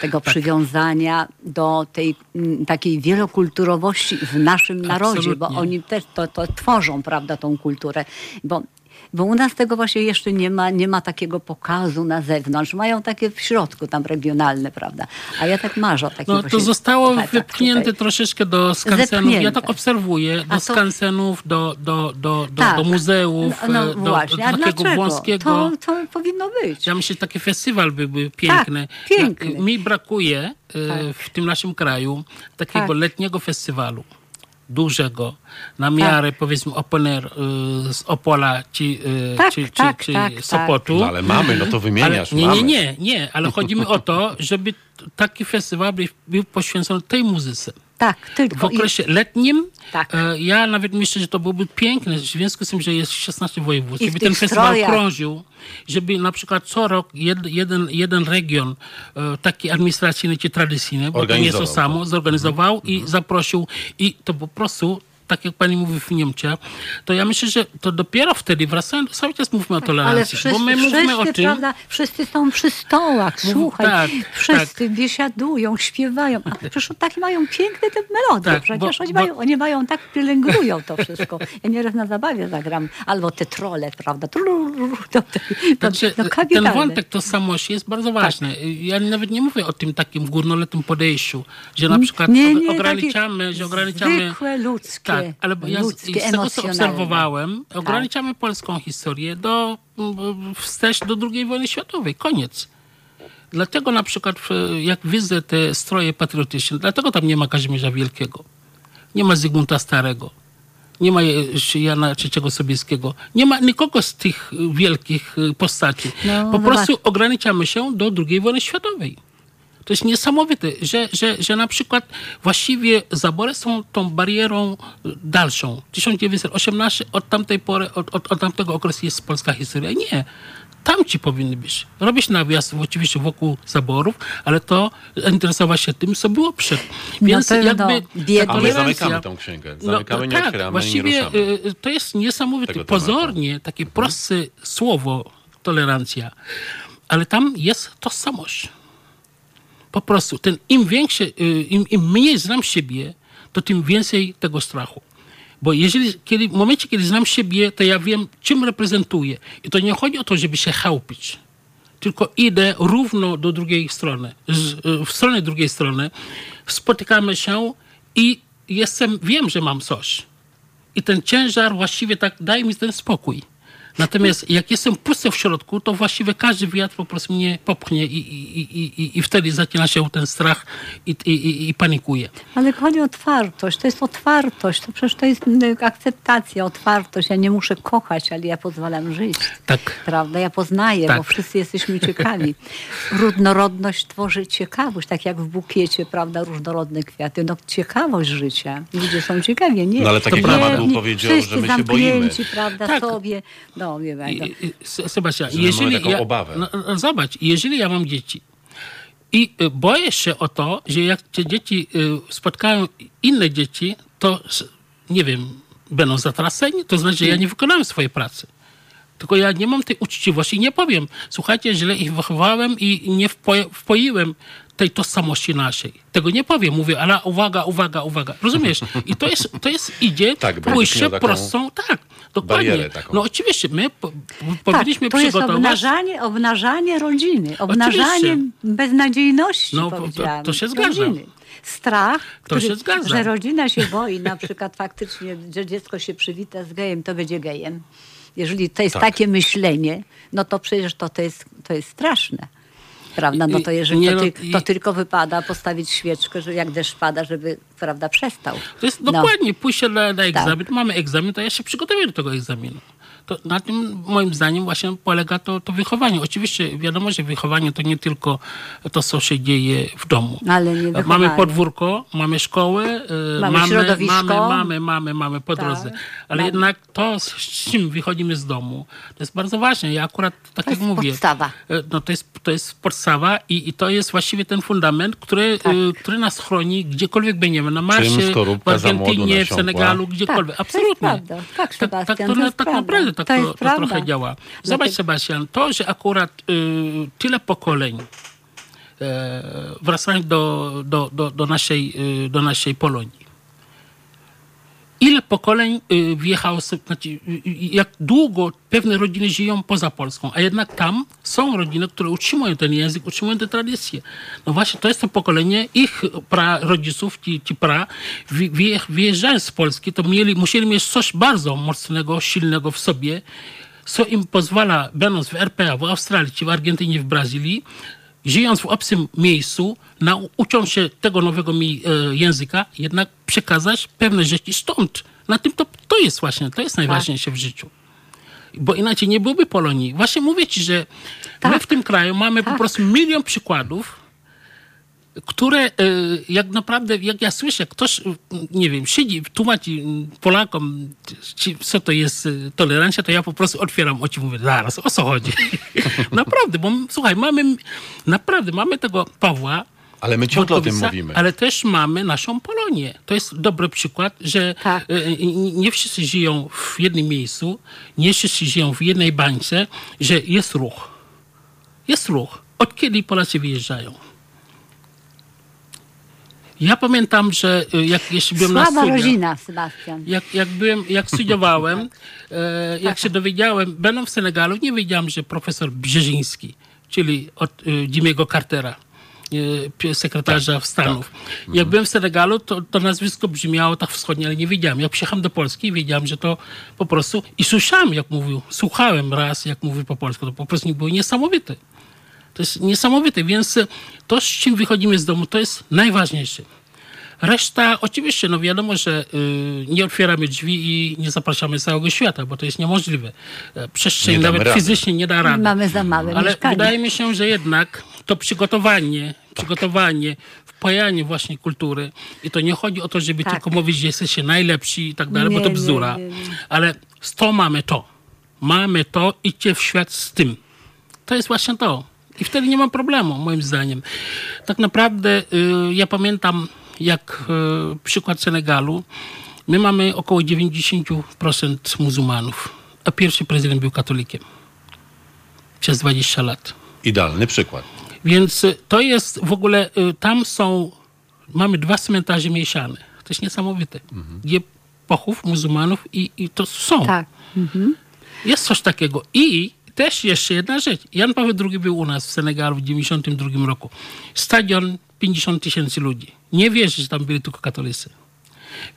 [SPEAKER 2] Tego
[SPEAKER 3] Tak.
[SPEAKER 2] przywiązania do tej mm, takiej wielokulturowości w naszym narodzie, bo
[SPEAKER 3] Absolutnie.
[SPEAKER 2] oni też to, to tworzą, prawda, tą kulturę. Bo, bo u nas tego właśnie jeszcze nie ma, nie ma takiego pokazu na zewnątrz. Mają takie w środku tam regionalne, prawda. A ja tak marzę o takim
[SPEAKER 3] No to zostało
[SPEAKER 2] pokazach
[SPEAKER 3] wypchnięte
[SPEAKER 2] tutaj.
[SPEAKER 3] troszeczkę do skansenów. Ja
[SPEAKER 2] Zepchnięte.
[SPEAKER 3] tak obserwuję, do
[SPEAKER 2] to-
[SPEAKER 3] skansenów, do, do, do, do,
[SPEAKER 2] Tak.
[SPEAKER 3] do muzeów,
[SPEAKER 2] No, no
[SPEAKER 3] do,
[SPEAKER 2] właśnie,
[SPEAKER 3] do
[SPEAKER 2] a
[SPEAKER 3] takiego
[SPEAKER 2] dlaczego?
[SPEAKER 3] wąskiego.
[SPEAKER 2] To, to powinno być.
[SPEAKER 3] Ja myślę, że taki festiwal byłby piękny.
[SPEAKER 2] Tak, piękny.
[SPEAKER 3] Ja- Mi brakuje e,
[SPEAKER 2] Tak.
[SPEAKER 3] w tym naszym kraju takiego
[SPEAKER 2] Tak.
[SPEAKER 3] letniego festiwalu. Dużego, na miarę powiedzmy open air e, z Opola czy, e,
[SPEAKER 2] Tak,
[SPEAKER 3] czy,
[SPEAKER 2] tak,
[SPEAKER 3] czy, czy
[SPEAKER 2] tak, tak.
[SPEAKER 3] Sopotu.
[SPEAKER 1] No ale mamy, no to wymieniasz.
[SPEAKER 3] Ale, nie,
[SPEAKER 1] mamy.
[SPEAKER 3] nie, nie, nie, ale chodzi mi o to, żeby taki festiwal był, był poświęcony tej muzyce.
[SPEAKER 2] Tak, tylko.
[SPEAKER 3] W okresie letnim
[SPEAKER 2] Tak.
[SPEAKER 3] e, ja nawet myślę, że to byłoby piękne, w związku z tym, że jest 16 województw,
[SPEAKER 2] I tych
[SPEAKER 3] ten festiwal
[SPEAKER 2] strojach.
[SPEAKER 3] krążył, żeby na przykład co rok jed, jeden, jeden region e, taki administracyjny czy tradycyjny, bo to nie jest to
[SPEAKER 1] Organizował.
[SPEAKER 3] samo, zorganizował i zaprosił i to po prostu tak jak pani mówi w Niemczech, to ja myślę, że to dopiero wtedy, wracając, cały czas mówmy o
[SPEAKER 2] Ale
[SPEAKER 3] tolerancji,
[SPEAKER 2] wszyscy,
[SPEAKER 3] bo my mówimy
[SPEAKER 2] wszyscy,
[SPEAKER 3] o tym,
[SPEAKER 2] prawda, wszyscy są przy stołach,
[SPEAKER 3] Mów-
[SPEAKER 2] słuchaj,
[SPEAKER 3] tak,
[SPEAKER 2] wszyscy biesiadują, śpiewają, a przecież takie mają piękne te melodie,
[SPEAKER 3] Tak,
[SPEAKER 2] przecież
[SPEAKER 3] bo-
[SPEAKER 2] oni,
[SPEAKER 3] bo-
[SPEAKER 2] mają, oni mają, tak pielęgnują to wszystko. Ja nieraz na zabawie zagram, albo te trole, prawda, Trululu, to, to, to,
[SPEAKER 3] Także
[SPEAKER 2] no,
[SPEAKER 3] ten wątek tożsamości jest bardzo ważny. Ja nawet nie mówię o tym takim górnoletnym podejściu, że na przykład
[SPEAKER 2] Nie, nie,
[SPEAKER 3] ograniczamy, że ograniczamy...
[SPEAKER 2] zwykłe, ludzkie,
[SPEAKER 3] Tak, ale ja z,
[SPEAKER 2] ludzkie,
[SPEAKER 3] z tego, co obserwowałem,
[SPEAKER 2] Tak.
[SPEAKER 3] ograniczamy polską historię do mm, wstecz do II wojny światowej. Koniec. Dlatego na przykład w- jak widzę te stroje patriotyczne, dlatego tam nie ma Kazimierza Wielkiego, nie ma Zygmunta Starego, nie ma e, Jana III Sobieskiego, nie ma nikogo z tych wielkich e, postaci.
[SPEAKER 2] No,
[SPEAKER 3] po
[SPEAKER 2] no
[SPEAKER 3] prostu ograniczamy się do II wojny światowej. To jest niesamowite, że, że, że na przykład właściwie zabory są tą barierą dalszą. 1918 od tamtej pory, od, od, od tamtego okresu jest polska historia. Nie. Tam ci powinny być. Robić nawias oczywiście wokół zaborów, ale to interesować się tym, co było przed. Więc
[SPEAKER 2] pewno.
[SPEAKER 3] jakby ta
[SPEAKER 1] A my zamykamy tą księgę. Zamykamy, nie
[SPEAKER 3] tak,
[SPEAKER 1] otwieramy nie
[SPEAKER 3] właściwie
[SPEAKER 1] ruszamy.
[SPEAKER 3] y, to jest niesamowite. Pozornie takie proste słowo tolerancja, ale tam jest tożsamość. Po prostu ten im większy, im, im mniej znam siebie, to tym więcej tego strachu. Bo jeżeli, kiedy, w momencie, kiedy znam siebie, to ja wiem, czym reprezentuję. I to nie chodzi o to, żeby się chełpić. Tylko idę równo do drugiej strony. Z, y, w stronę drugiej strony. Spotykamy się i jestem, wiem, że mam coś. I ten ciężar właściwie tak daje mi ten spokój. Natomiast jak jestem pusty w środku, to właściwie każdy wiatr po prostu mnie popchnie i, i, i, i, i wtedy zaczyna się ten strach i, i, i, i panikuje.
[SPEAKER 2] Ale chodzi o otwartość, to jest otwartość, to przecież to jest mm, akceptacja, otwartość. Ja nie muszę kochać, ale ja pozwalam żyć.
[SPEAKER 3] Tak.
[SPEAKER 2] Prawda? Ja poznaję,
[SPEAKER 3] Tak.
[SPEAKER 2] bo wszyscy jesteśmy ciekawi. Różnorodność tworzy ciekawość, tak jak w bukiecie, prawda, różnorodne kwiaty. No ciekawość życia. Ludzie są ciekawi, nie?
[SPEAKER 1] No ale tak
[SPEAKER 3] To
[SPEAKER 1] jak. Mama tu powiedział, że my się boimy.
[SPEAKER 2] prawda,
[SPEAKER 3] Tak.
[SPEAKER 2] sobie. No, no.
[SPEAKER 3] i, S- Sebastian, jeżeli
[SPEAKER 1] taką
[SPEAKER 3] ja,
[SPEAKER 1] obawę.
[SPEAKER 3] No, no, zobacz, jeżeli ja mam dzieci i y, boję się o to, że jak te dzieci y, spotkają inne dzieci, to nie wiem, będą zatraceni, to znaczy, że ja nie wykonałem swojej pracy. Tylko ja nie mam tej uczciwości. Nie powiem, słuchajcie, źle ich wychowałem i nie wpo- wpoiłem tej tożsamości naszej. Tego nie powiem. Mówię, ale uwaga, uwaga, uwaga. Rozumiesz? I to jest, to jest idzie
[SPEAKER 1] Tak,
[SPEAKER 3] pójście prostą, tak, dokładnie. No oczywiście, my po, po, powinniśmy
[SPEAKER 2] tak, to jest
[SPEAKER 3] przygotować...
[SPEAKER 2] obnażanie, obnażanie rodziny, obnażanie
[SPEAKER 3] Oczywiście.
[SPEAKER 2] beznadziejności,
[SPEAKER 3] No, to- to się zgadza.
[SPEAKER 2] rodziny. Strach, który,
[SPEAKER 3] się zgadza.
[SPEAKER 2] że rodzina się boi, na przykład faktycznie, że dziecko się przywita z gejem, to będzie gejem. Jeżeli to jest
[SPEAKER 1] Tak.
[SPEAKER 2] takie myślenie, no to przecież to, to, jest, to jest straszne. Prawda? No to jeżeli
[SPEAKER 3] nie,
[SPEAKER 2] to,
[SPEAKER 3] no,
[SPEAKER 2] ty,
[SPEAKER 3] i-
[SPEAKER 2] to tylko wypada postawić świeczkę, że jak deszcz pada, żeby prawda, przestał.
[SPEAKER 3] To jest
[SPEAKER 2] No.
[SPEAKER 3] dokładnie pójście na, na
[SPEAKER 2] Tak.
[SPEAKER 3] egzamin. Mamy egzamin, to ja się przygotowuję do tego egzaminu. To na tym moim zdaniem właśnie polega to, to wychowanie. Oczywiście wiadomo, że wychowanie to nie tylko to, co się dzieje w domu.
[SPEAKER 2] Ale nie wychowanie.
[SPEAKER 3] Mamy podwórko, mamy szkołę, e,
[SPEAKER 2] Mamy
[SPEAKER 3] mamy,
[SPEAKER 2] środowisko.
[SPEAKER 3] mamy, mamy, mamy, mamy po
[SPEAKER 2] Tak.
[SPEAKER 3] drodze. Ale
[SPEAKER 2] Mamy.
[SPEAKER 3] jednak to, z czym wychodzimy z domu, to jest bardzo ważne. Ja akurat, tak
[SPEAKER 2] To
[SPEAKER 3] jak
[SPEAKER 2] jest
[SPEAKER 3] mówię,
[SPEAKER 2] podstawa.
[SPEAKER 3] e, no to jest, to jest podstawa i, i to jest właściwie ten fundament, który,
[SPEAKER 2] Tak.
[SPEAKER 3] e, który nas chroni gdziekolwiek będziemy. Na Marsie, w Argentynie, w? Senegalu, gdziekolwiek.
[SPEAKER 2] Tak, to
[SPEAKER 3] Absolutnie.
[SPEAKER 2] jest prawda. Tak,
[SPEAKER 3] tak, tak, to,
[SPEAKER 2] to jest
[SPEAKER 3] tak
[SPEAKER 2] prawda.
[SPEAKER 3] naprawdę tak
[SPEAKER 2] To
[SPEAKER 3] to, to, trochę działa. Zobacz,
[SPEAKER 2] Dlatego-
[SPEAKER 3] Sebastian, to, że akurat y, tyle pokoleń e, wracając do, do, do, do, naszej, y, do naszej Polonii. Ile pokoleń y, wjechało, znaczy, y, y, jak długo pewne rodziny żyją poza Polską, a jednak tam są rodziny, które utrzymują ten język, utrzymują te tradycje. No właśnie, to jest to pokolenie ich pra rodziców, ci, ci pra, wyjeżdżając z Polski, to mieli, musieli mieć coś bardzo mocnego, silnego w sobie, co im pozwala, będąc w RPA, w Australii, czy w Argentynie, w Brazylii, żyjąc w obcym miejscu, nauczą się tego nowego mi, e, języka, jednak przekazać pewne rzeczy stąd. Na tym to, to jest właśnie, to jest najważniejsze w życiu. Bo inaczej nie byłoby Polonii. Właśnie mówię ci, że my
[SPEAKER 2] Tak.
[SPEAKER 3] w tym kraju mamy po
[SPEAKER 2] Tak.
[SPEAKER 3] prostu milion przykładów, które e, jak naprawdę, jak ja słyszę, jak ktoś, e, nie wiem, siedzi, tłumaczy Polakom, co to jest e, tolerancja, to ja po prostu otwieram oczy i mówię, zaraz, o co chodzi? naprawdę, bo słuchaj, mamy, naprawdę, mamy tego Pawła,
[SPEAKER 1] Ale my ciągle o tym mówimy.
[SPEAKER 3] Ale też mamy naszą Polonię. To jest dobry przykład, że
[SPEAKER 2] Tak.
[SPEAKER 3] nie wszyscy żyją w jednym miejscu, nie wszyscy żyją w jednej bańce, że jest ruch. Jest ruch. Od kiedy Polacy wyjeżdżają? Ja pamiętam, że e, jak jeszcze byłem na studiach,
[SPEAKER 2] rodzina, Sebastian.
[SPEAKER 3] jak, jak byłem, jak studiowałem, e, jak się dowiedziałem, będąc w Senegalu, nie wiedziałem, że profesor Brzeziński, czyli od e, Jimmy'ego Cartera, e, sekretarza w Stanów. Jak byłem w Senegalu, to, to nazwisko brzmiało tak wschodnie, ale nie wiedziałem. Jak przyjechałem do Polski, wiedziałem, że to po prostu... I słyszałem, jak mówił, słuchałem raz, jak mówił po polsku. To po prostu było niesamowite. To jest niesamowite, więc e, to, z czym wychodzimy z domu, to jest najważniejsze. Reszta, oczywiście, no wiadomo, że y, nie otwieramy drzwi i nie zapraszamy całego świata, bo to jest niemożliwe. E, Przestrzeń
[SPEAKER 1] Nie
[SPEAKER 3] nawet
[SPEAKER 1] rady.
[SPEAKER 3] fizycznie nie da rady.
[SPEAKER 2] Mamy za małe
[SPEAKER 3] Ale
[SPEAKER 2] mieszkanie.
[SPEAKER 3] wydaje mi się, że jednak to przygotowanie, przygotowanie, wpajanie właśnie kultury i to nie chodzi o to, żeby
[SPEAKER 2] Tak.
[SPEAKER 3] tylko mówić, że jesteście najlepsi i tak dalej, bo
[SPEAKER 2] Nie,
[SPEAKER 3] to
[SPEAKER 2] nie,
[SPEAKER 3] bzdura.
[SPEAKER 2] nie, nie.
[SPEAKER 3] Ale z to mamy to. Mamy to, idźcie w świat z tym. To jest właśnie to. I wtedy nie ma problemu, moim zdaniem. Tak naprawdę y, ja pamiętam, jak y, przykład Senegalu, my mamy około 90% muzułmanów, a pierwszy prezydent był katolikiem przez 20 lat.
[SPEAKER 1] Idealny przykład.
[SPEAKER 3] Więc y, to jest w ogóle, tam są, mamy dwa cmentarze mieszane. To jest niesamowite. Gdzie pochów muzułmanów i, i to są.
[SPEAKER 2] Tak.
[SPEAKER 3] Jest coś takiego. I też jeszcze jedna rzecz. Jan Paweł II był u nas w Senegalu w 92 roku. Stadion 50 tysięcy ludzi. Nie wierzę, że tam byli tylko katolicy.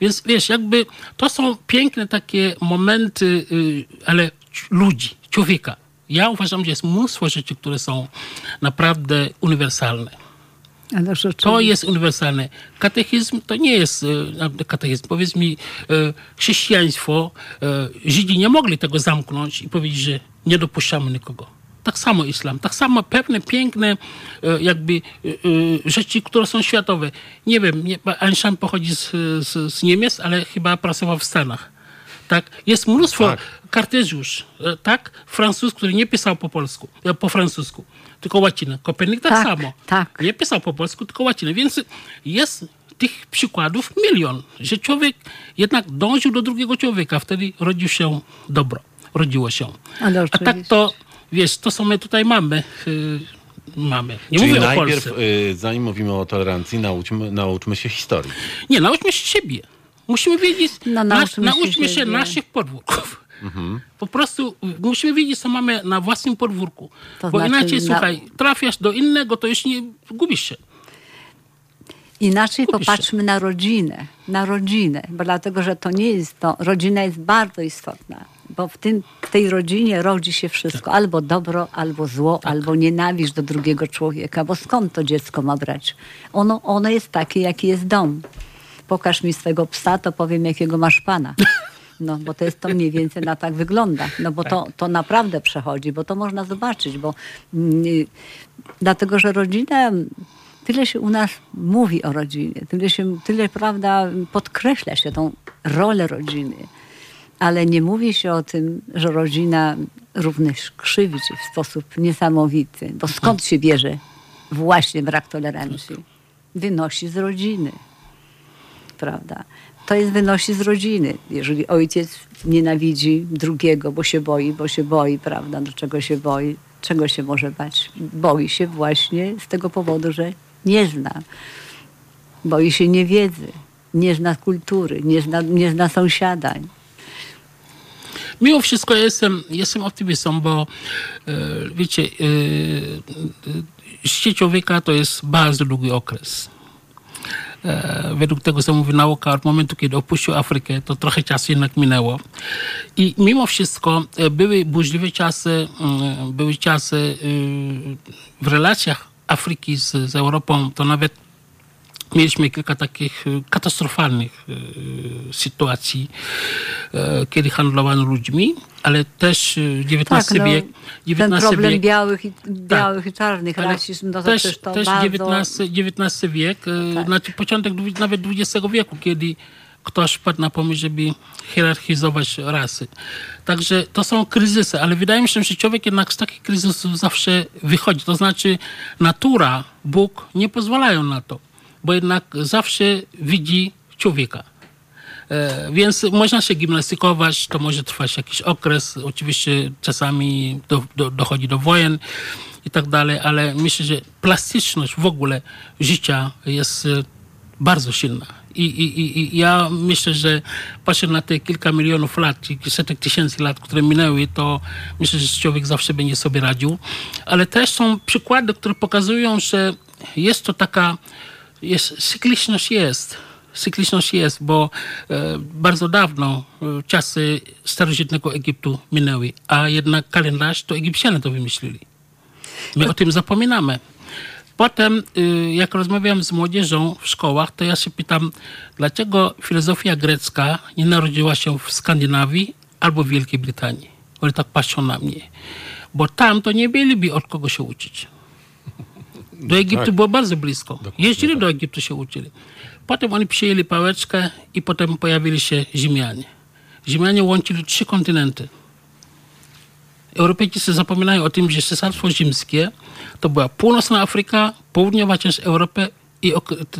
[SPEAKER 3] Więc wiesz, jakby to są piękne takie momenty, y, ale ludzi, człowieka. Ja uważam, że jest mnóstwo rzeczy, które są naprawdę uniwersalne. To jest uniwersalne. Katechizm to nie jest e, katechizm. Powiedz mi, e, chrześcijaństwo, e, Żydzi nie mogli tego zamknąć i powiedzieć, że nie dopuszczamy nikogo. Tak samo islam, tak samo pewne piękne jakby rzeczy, które są światowe. Nie wiem, Einstein pochodzi z, z, z Niemiec, ale chyba pracował w Stanach. Tak? Jest mnóstwo
[SPEAKER 1] Tak.
[SPEAKER 3] Kartezjusz, tak? Francuz, który nie pisał po polsku, po francusku, tylko łacinę. Kopernik tak,
[SPEAKER 2] Tak,
[SPEAKER 3] samo.
[SPEAKER 2] tak.
[SPEAKER 3] Nie pisał po polsku, tylko łacinę. Więc jest tych przykładów milion, że człowiek jednak dążył do drugiego człowieka, wtedy rodził się dobro, rodziło się.
[SPEAKER 2] Ale
[SPEAKER 3] A tak to, wiesz, to co my tutaj mamy, y, mamy. Nie
[SPEAKER 1] Czyli
[SPEAKER 3] mówię o
[SPEAKER 1] najpierw,
[SPEAKER 3] Polsce.
[SPEAKER 1] y, zanim mówimy o tolerancji, nauczmy, nauczmy się historii.
[SPEAKER 3] Nie, nauczmy się siebie. Musimy wiedzieć,
[SPEAKER 2] No, nauczmy się
[SPEAKER 3] nauczmy się, naszych podwórków. Po prostu musimy wiedzieć, co mamy na własnym podwórku.
[SPEAKER 2] To
[SPEAKER 3] Bo
[SPEAKER 2] znaczy
[SPEAKER 3] inaczej,
[SPEAKER 2] na-
[SPEAKER 3] słuchaj, trafiasz do innego, to już nie gubisz się.
[SPEAKER 2] Inaczej
[SPEAKER 3] Kupisz
[SPEAKER 2] popatrzmy na rodzinę, na rodzinę, bo dlatego, że to nie jest to, rodzina jest bardzo istotna, bo w, tym, w tej rodzinie rodzi się wszystko, albo dobro, albo zło, albo nienawiść do drugiego człowieka, bo skąd to dziecko ma brać? Ono, ono jest takie, jaki jest dom. Pokaż mi swego psa, to powiem, jakiego masz pana. No, bo to jest to mniej więcej na tak wygląda. No bo to, to naprawdę przechodzi, bo to można zobaczyć, bo mm, y, dlatego, że rodzina, tyle się u nas mówi o rodzinie, tyle się, tyle prawda, podkreśla się tą rolę rodziny, ale nie mówi się o tym, że rodzina również krzywi się w sposób niesamowity, bo skąd się bierze właśnie brak tolerancji? Wynosi z rodziny prawda? To jest wynosi z rodziny. Jeżeli ojciec nienawidzi drugiego, bo się boi, bo się boi, prawda? Do czego się boi? Czego się może bać? Boi się właśnie z tego powodu, że nie zna. Boi się niewiedzy, nie zna kultury, nie zna, nie zna sąsiada.
[SPEAKER 3] Mimo wszystko ja jestem, jestem optymistą, bo e, wiecie, e, e, życie człowieka to jest bardzo długi okres. E, według tego, co mówi nauka, od momentu, kiedy opuścił Afrykę, to trochę czasu jednak minęło. I mimo wszystko e, były burzliwe czasy, mm, były czasy e, w relacjach Afryki z, z Europą, to nawet Mieliśmy kilka takich e, katastrofalnych e, sytuacji, e, kiedy handlowano ludźmi, ale też XIX
[SPEAKER 2] no,
[SPEAKER 3] wiek.
[SPEAKER 2] ten
[SPEAKER 3] XIX
[SPEAKER 2] problem
[SPEAKER 3] wiek,
[SPEAKER 2] białych i, białych i czarnych,
[SPEAKER 3] ale
[SPEAKER 2] rasizm, no to
[SPEAKER 3] też,
[SPEAKER 2] to
[SPEAKER 3] też
[SPEAKER 2] bardzo...
[SPEAKER 3] XIX, XIX wiek, e,
[SPEAKER 2] Tak.
[SPEAKER 3] znaczy początek nawet XX wieku, kiedy ktoś wpadł na pomysł, żeby hierarchizować rasy. Także to są kryzysy, ale wydaje mi się, że człowiek jednak z takich kryzysów zawsze wychodzi. To znaczy natura, Bóg nie pozwalają na to, bo jednak zawsze widzi człowieka. E, Więc można się gimnastykować, to może trwać jakiś okres. Oczywiście czasami do, do, dochodzi do wojen i tak dalej, ale myślę, że plastyczność w ogóle życia jest e, bardzo silna. I, i, i- ja myślę, że patrząc na te kilka milionów lat, czy setek tysięcy lat, które minęły, to myślę, że człowiek zawsze będzie sobie radził. Ale też są przykłady, które pokazują, że jest to taka, jest, cykliczność jest. Cykliczność jest, bo e, bardzo dawno e, czasy starożytnego Egiptu minęły, a jednak kalendarz to Egipcjanie to wymyślili. My o tym zapominamy. Potem, y, jak rozmawiam z młodzieżą w szkołach, to ja się pytam, dlaczego filozofia grecka nie narodziła się w Skandynawii albo w Wielkiej Brytanii? Oni tak patrzą na mnie. Bo tam to nie mieliby od kogo się uczyć. Do Egiptu
[SPEAKER 1] Tak.
[SPEAKER 3] było bardzo blisko.
[SPEAKER 1] Dokładnie
[SPEAKER 3] Jeździli
[SPEAKER 1] tak.
[SPEAKER 3] do Egiptu się uczyli. Potem oni przyjęli pałeczkę i potem pojawili się Ziemianie. Ziemianie łączyli trzy kontynenty. Europejczycy zapominają o tym, że Cesarstwo Rzymskie to była północna Afryka, południowa część Europy i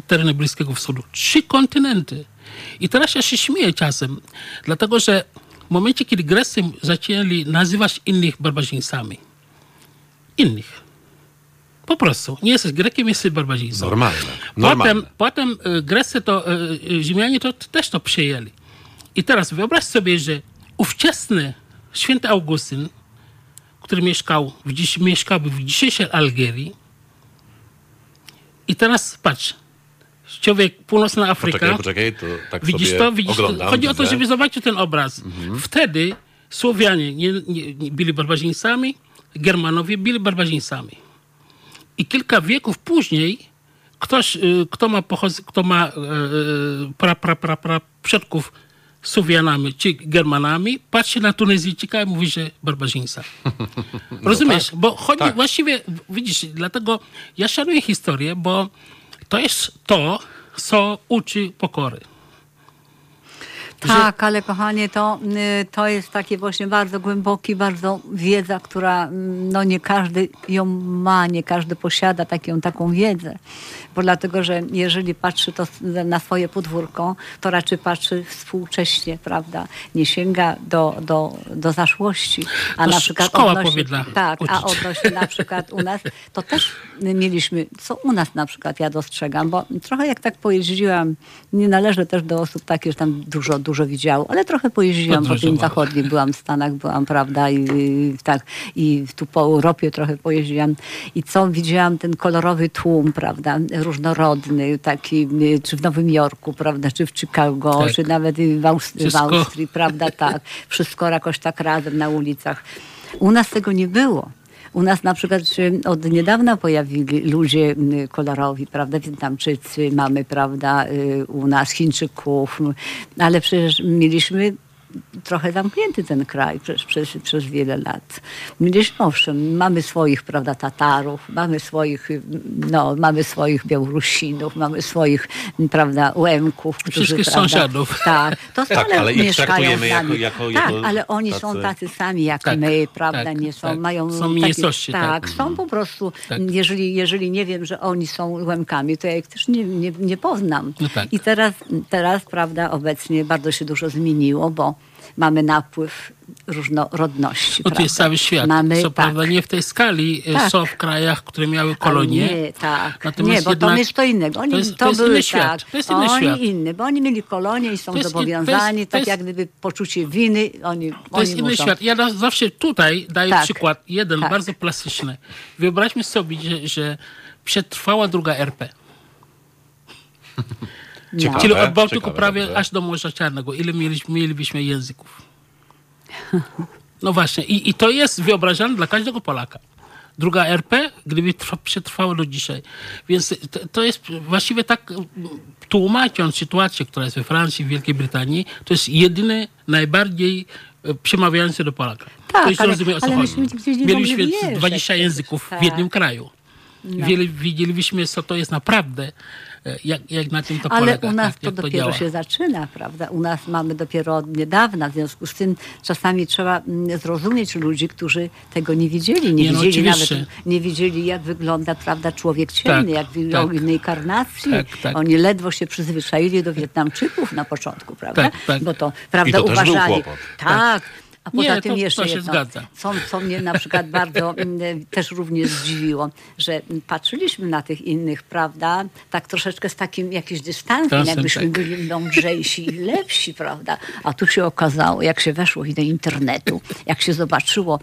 [SPEAKER 3] tereny Bliskiego Wschodu. Trzy kontynenty. I teraz ja się śmieję czasem, dlatego że w momencie, kiedy Grecy zaczęli nazywać innych barbarzyńcami, innych, po prostu, nie jesteś Grekiem, jesteś barbarzyńcą.
[SPEAKER 1] Normalne. Normalne.
[SPEAKER 3] Potem, potem Grecy to, y, y, Rzymianie to, to też to przyjęli. I teraz wyobraź sobie, że ówczesny święty Augustyn, który mieszkał w, dziś, mieszkałby w dzisiejszej Algierii i teraz patrz, człowiek, północna Afryka,
[SPEAKER 1] Poczekaj, poczekaj, to tak
[SPEAKER 3] widzisz to, widzisz to?
[SPEAKER 1] oglądam.
[SPEAKER 3] Chodzi o to,
[SPEAKER 1] widzę. Mhm.
[SPEAKER 3] żeby zobaczyć ten obraz. Wtedy Słowianie nie, nie, nie byli barbarzyńcami, Germanowie byli barbarzyńcami. I kilka wieków później ktoś, y, kto ma, pochodz- kto ma e, e, pra, pra, pra, pra przodków Słowianami czy Germanami, patrzy na Tunezyjczyka i mówi, że barbarzyńca. Rozumiesz? Bo chodzi
[SPEAKER 1] tak.
[SPEAKER 3] właściwie, widzisz, dlatego ja szanuję historię, bo to jest to, co uczy pokory.
[SPEAKER 2] Tak, ale kochanie, to, y, to jest takie właśnie bardzo głęboki, bardzo wiedza, która mm, no nie każdy ją ma, nie każdy posiada taką, taką wiedzę. Bo dlatego, że jeżeli patrzy to na swoje podwórko, to raczej patrzy współcześnie, prawda? Nie sięga do, do, do zaszłości. A
[SPEAKER 3] To
[SPEAKER 2] na przykład
[SPEAKER 3] szkoła
[SPEAKER 2] odnośnie,
[SPEAKER 3] powinna
[SPEAKER 2] Tak, a
[SPEAKER 3] uczyć.
[SPEAKER 2] odnośnie na przykład u nas, to też mieliśmy, co u nas na przykład ja dostrzegam, bo trochę jak tak pojeździłam, nie należę też do osób takich, że tam dużo, dużo widziało, ale trochę pojeździłam po tym zachodnim, byłam w Stanach, byłam, prawda, i, i tak, i tu po Europie trochę pojeździłam i co widziałam, ten kolorowy tłum, prawda, różnorodny, taki, czy w Nowym Jorku, prawda, czy w Chicago,
[SPEAKER 3] Tak.
[SPEAKER 2] czy nawet w, Aust- w. Austrii, prawda, tak, wszystko jakoś tak razem na ulicach. U nas tego nie było. U nas na przykład od niedawna pojawili ludzie kolorowi, prawda, Wietnamczycy mamy, prawda, y, u nas Chińczyków, ale przecież mieliśmy trochę zamknięty ten kraj przez, przez, przez wiele lat. Mieliśmy, owszem, mamy swoich, prawda, Tatarów, mamy swoich, no, mamy swoich Białorusinów, mamy swoich, prawda, Łemków, którzy,
[SPEAKER 3] Wszystkich
[SPEAKER 2] prawda,
[SPEAKER 3] sąsiadów.
[SPEAKER 2] Tak, to
[SPEAKER 1] Tak, ale ich
[SPEAKER 2] mieszkają z nami.
[SPEAKER 1] jako- jako-
[SPEAKER 2] tak,
[SPEAKER 1] jako
[SPEAKER 2] ale oni są
[SPEAKER 1] tacy-
[SPEAKER 2] tacy sami jak
[SPEAKER 3] Tak,
[SPEAKER 2] my, prawda,
[SPEAKER 3] tak,
[SPEAKER 2] nie są,
[SPEAKER 3] tak.
[SPEAKER 2] mają...
[SPEAKER 3] Są mniejszości,
[SPEAKER 2] tak,
[SPEAKER 3] tak.
[SPEAKER 2] są po prostu,
[SPEAKER 3] Tak.
[SPEAKER 2] jeżeli, jeżeli nie wiem, że oni są Łemkami, to ja ich też nie, nie, nie poznam.
[SPEAKER 3] No tak.
[SPEAKER 2] I teraz, teraz, prawda, obecnie bardzo się dużo zmieniło, bo mamy napływ różnorodności.
[SPEAKER 3] No to jest cały świat.
[SPEAKER 2] Mamy,
[SPEAKER 3] Co
[SPEAKER 2] tak.
[SPEAKER 3] prawda nie w tej skali e,
[SPEAKER 2] Tak.
[SPEAKER 3] są w krajach, które miały kolonie.
[SPEAKER 2] Ale Nie, tak.
[SPEAKER 3] Natomiast
[SPEAKER 2] nie, bo
[SPEAKER 3] jednak
[SPEAKER 2] to jest to innego. Oni,
[SPEAKER 3] to
[SPEAKER 2] to,
[SPEAKER 3] jest- to jest
[SPEAKER 2] były
[SPEAKER 3] inny
[SPEAKER 2] tak.
[SPEAKER 3] świat. To jest inny
[SPEAKER 2] oni
[SPEAKER 3] świat.
[SPEAKER 2] inny, bo oni mieli kolonie i są
[SPEAKER 3] To jest to
[SPEAKER 2] zobowiązani,
[SPEAKER 3] to
[SPEAKER 2] tak
[SPEAKER 3] jest-
[SPEAKER 2] jak gdyby poczucie winy. Oni,
[SPEAKER 3] To
[SPEAKER 2] oni
[SPEAKER 3] jest inny
[SPEAKER 2] muszą.
[SPEAKER 3] świat. Ja na- zawsze tutaj daję
[SPEAKER 2] Tak.
[SPEAKER 3] przykład, jeden
[SPEAKER 2] Tak.
[SPEAKER 3] bardzo plastyczny. Wyobraźmy sobie, że, że przetrwała druga RP.
[SPEAKER 1] Ciekawe.
[SPEAKER 3] Czyli od Bałtyku prawie
[SPEAKER 1] dobrze.
[SPEAKER 3] aż do Morza Czarnego. Ile mieliśmy, mielibyśmy języków? No właśnie. I, I to jest wyobrażalne dla każdego Polaka. Druga RP, gdyby trwa, przetrwała do dzisiaj. Więc to, to jest właściwie tak, tłumacząc sytuację, która jest we Francji, w Wielkiej Brytanii, to jest jedyny, najbardziej e, przemawiający do Polaka.
[SPEAKER 2] Tak,
[SPEAKER 3] to jest
[SPEAKER 2] ale-
[SPEAKER 3] rozumie, o co
[SPEAKER 2] ale
[SPEAKER 3] chodzi.
[SPEAKER 2] myśmy
[SPEAKER 3] Mieliśmy
[SPEAKER 2] wyjeżdżać
[SPEAKER 3] 20
[SPEAKER 2] przecież.
[SPEAKER 3] języków w
[SPEAKER 2] Tak.
[SPEAKER 3] jednym kraju. Wiele, widzieliśmy, co to jest naprawdę jak, jak na tym to
[SPEAKER 2] Ale
[SPEAKER 3] polega.
[SPEAKER 2] u nas
[SPEAKER 3] jak,
[SPEAKER 2] to
[SPEAKER 3] jak
[SPEAKER 2] dopiero
[SPEAKER 3] działa.
[SPEAKER 2] się zaczyna, prawda? U nas mamy dopiero od niedawna, w związku z tym czasami trzeba mm, zrozumieć ludzi, którzy tego nie widzieli. Nie,
[SPEAKER 3] Nie, no
[SPEAKER 2] widzieli
[SPEAKER 3] oczywiście.
[SPEAKER 2] nawet, nie widzieli jak wygląda, prawda, człowiek ciemny,
[SPEAKER 3] Tak,
[SPEAKER 2] jak
[SPEAKER 3] tak.
[SPEAKER 2] innej karnacji.
[SPEAKER 3] Tak, tak.
[SPEAKER 2] Oni ledwo się przyzwyczaili do Wietnamczyków na początku, prawda?
[SPEAKER 3] Tak, tak.
[SPEAKER 2] Bo to, prawda,
[SPEAKER 1] I to też był
[SPEAKER 2] uważali. Tak. A poza
[SPEAKER 3] Nie,
[SPEAKER 2] tym
[SPEAKER 3] to-
[SPEAKER 2] jeszcze
[SPEAKER 3] to się
[SPEAKER 2] jedno,
[SPEAKER 3] zgadza.
[SPEAKER 2] co, co mnie na przykład bardzo mm, też również zdziwiło, że patrzyliśmy na tych innych, prawda, tak troszeczkę z takim jakimś dystansem, jakbyśmy
[SPEAKER 3] tak.
[SPEAKER 2] byli mądrzejsi i lepsi, prawda. A tu się okazało, jak się weszło do internetu, jak się zobaczyło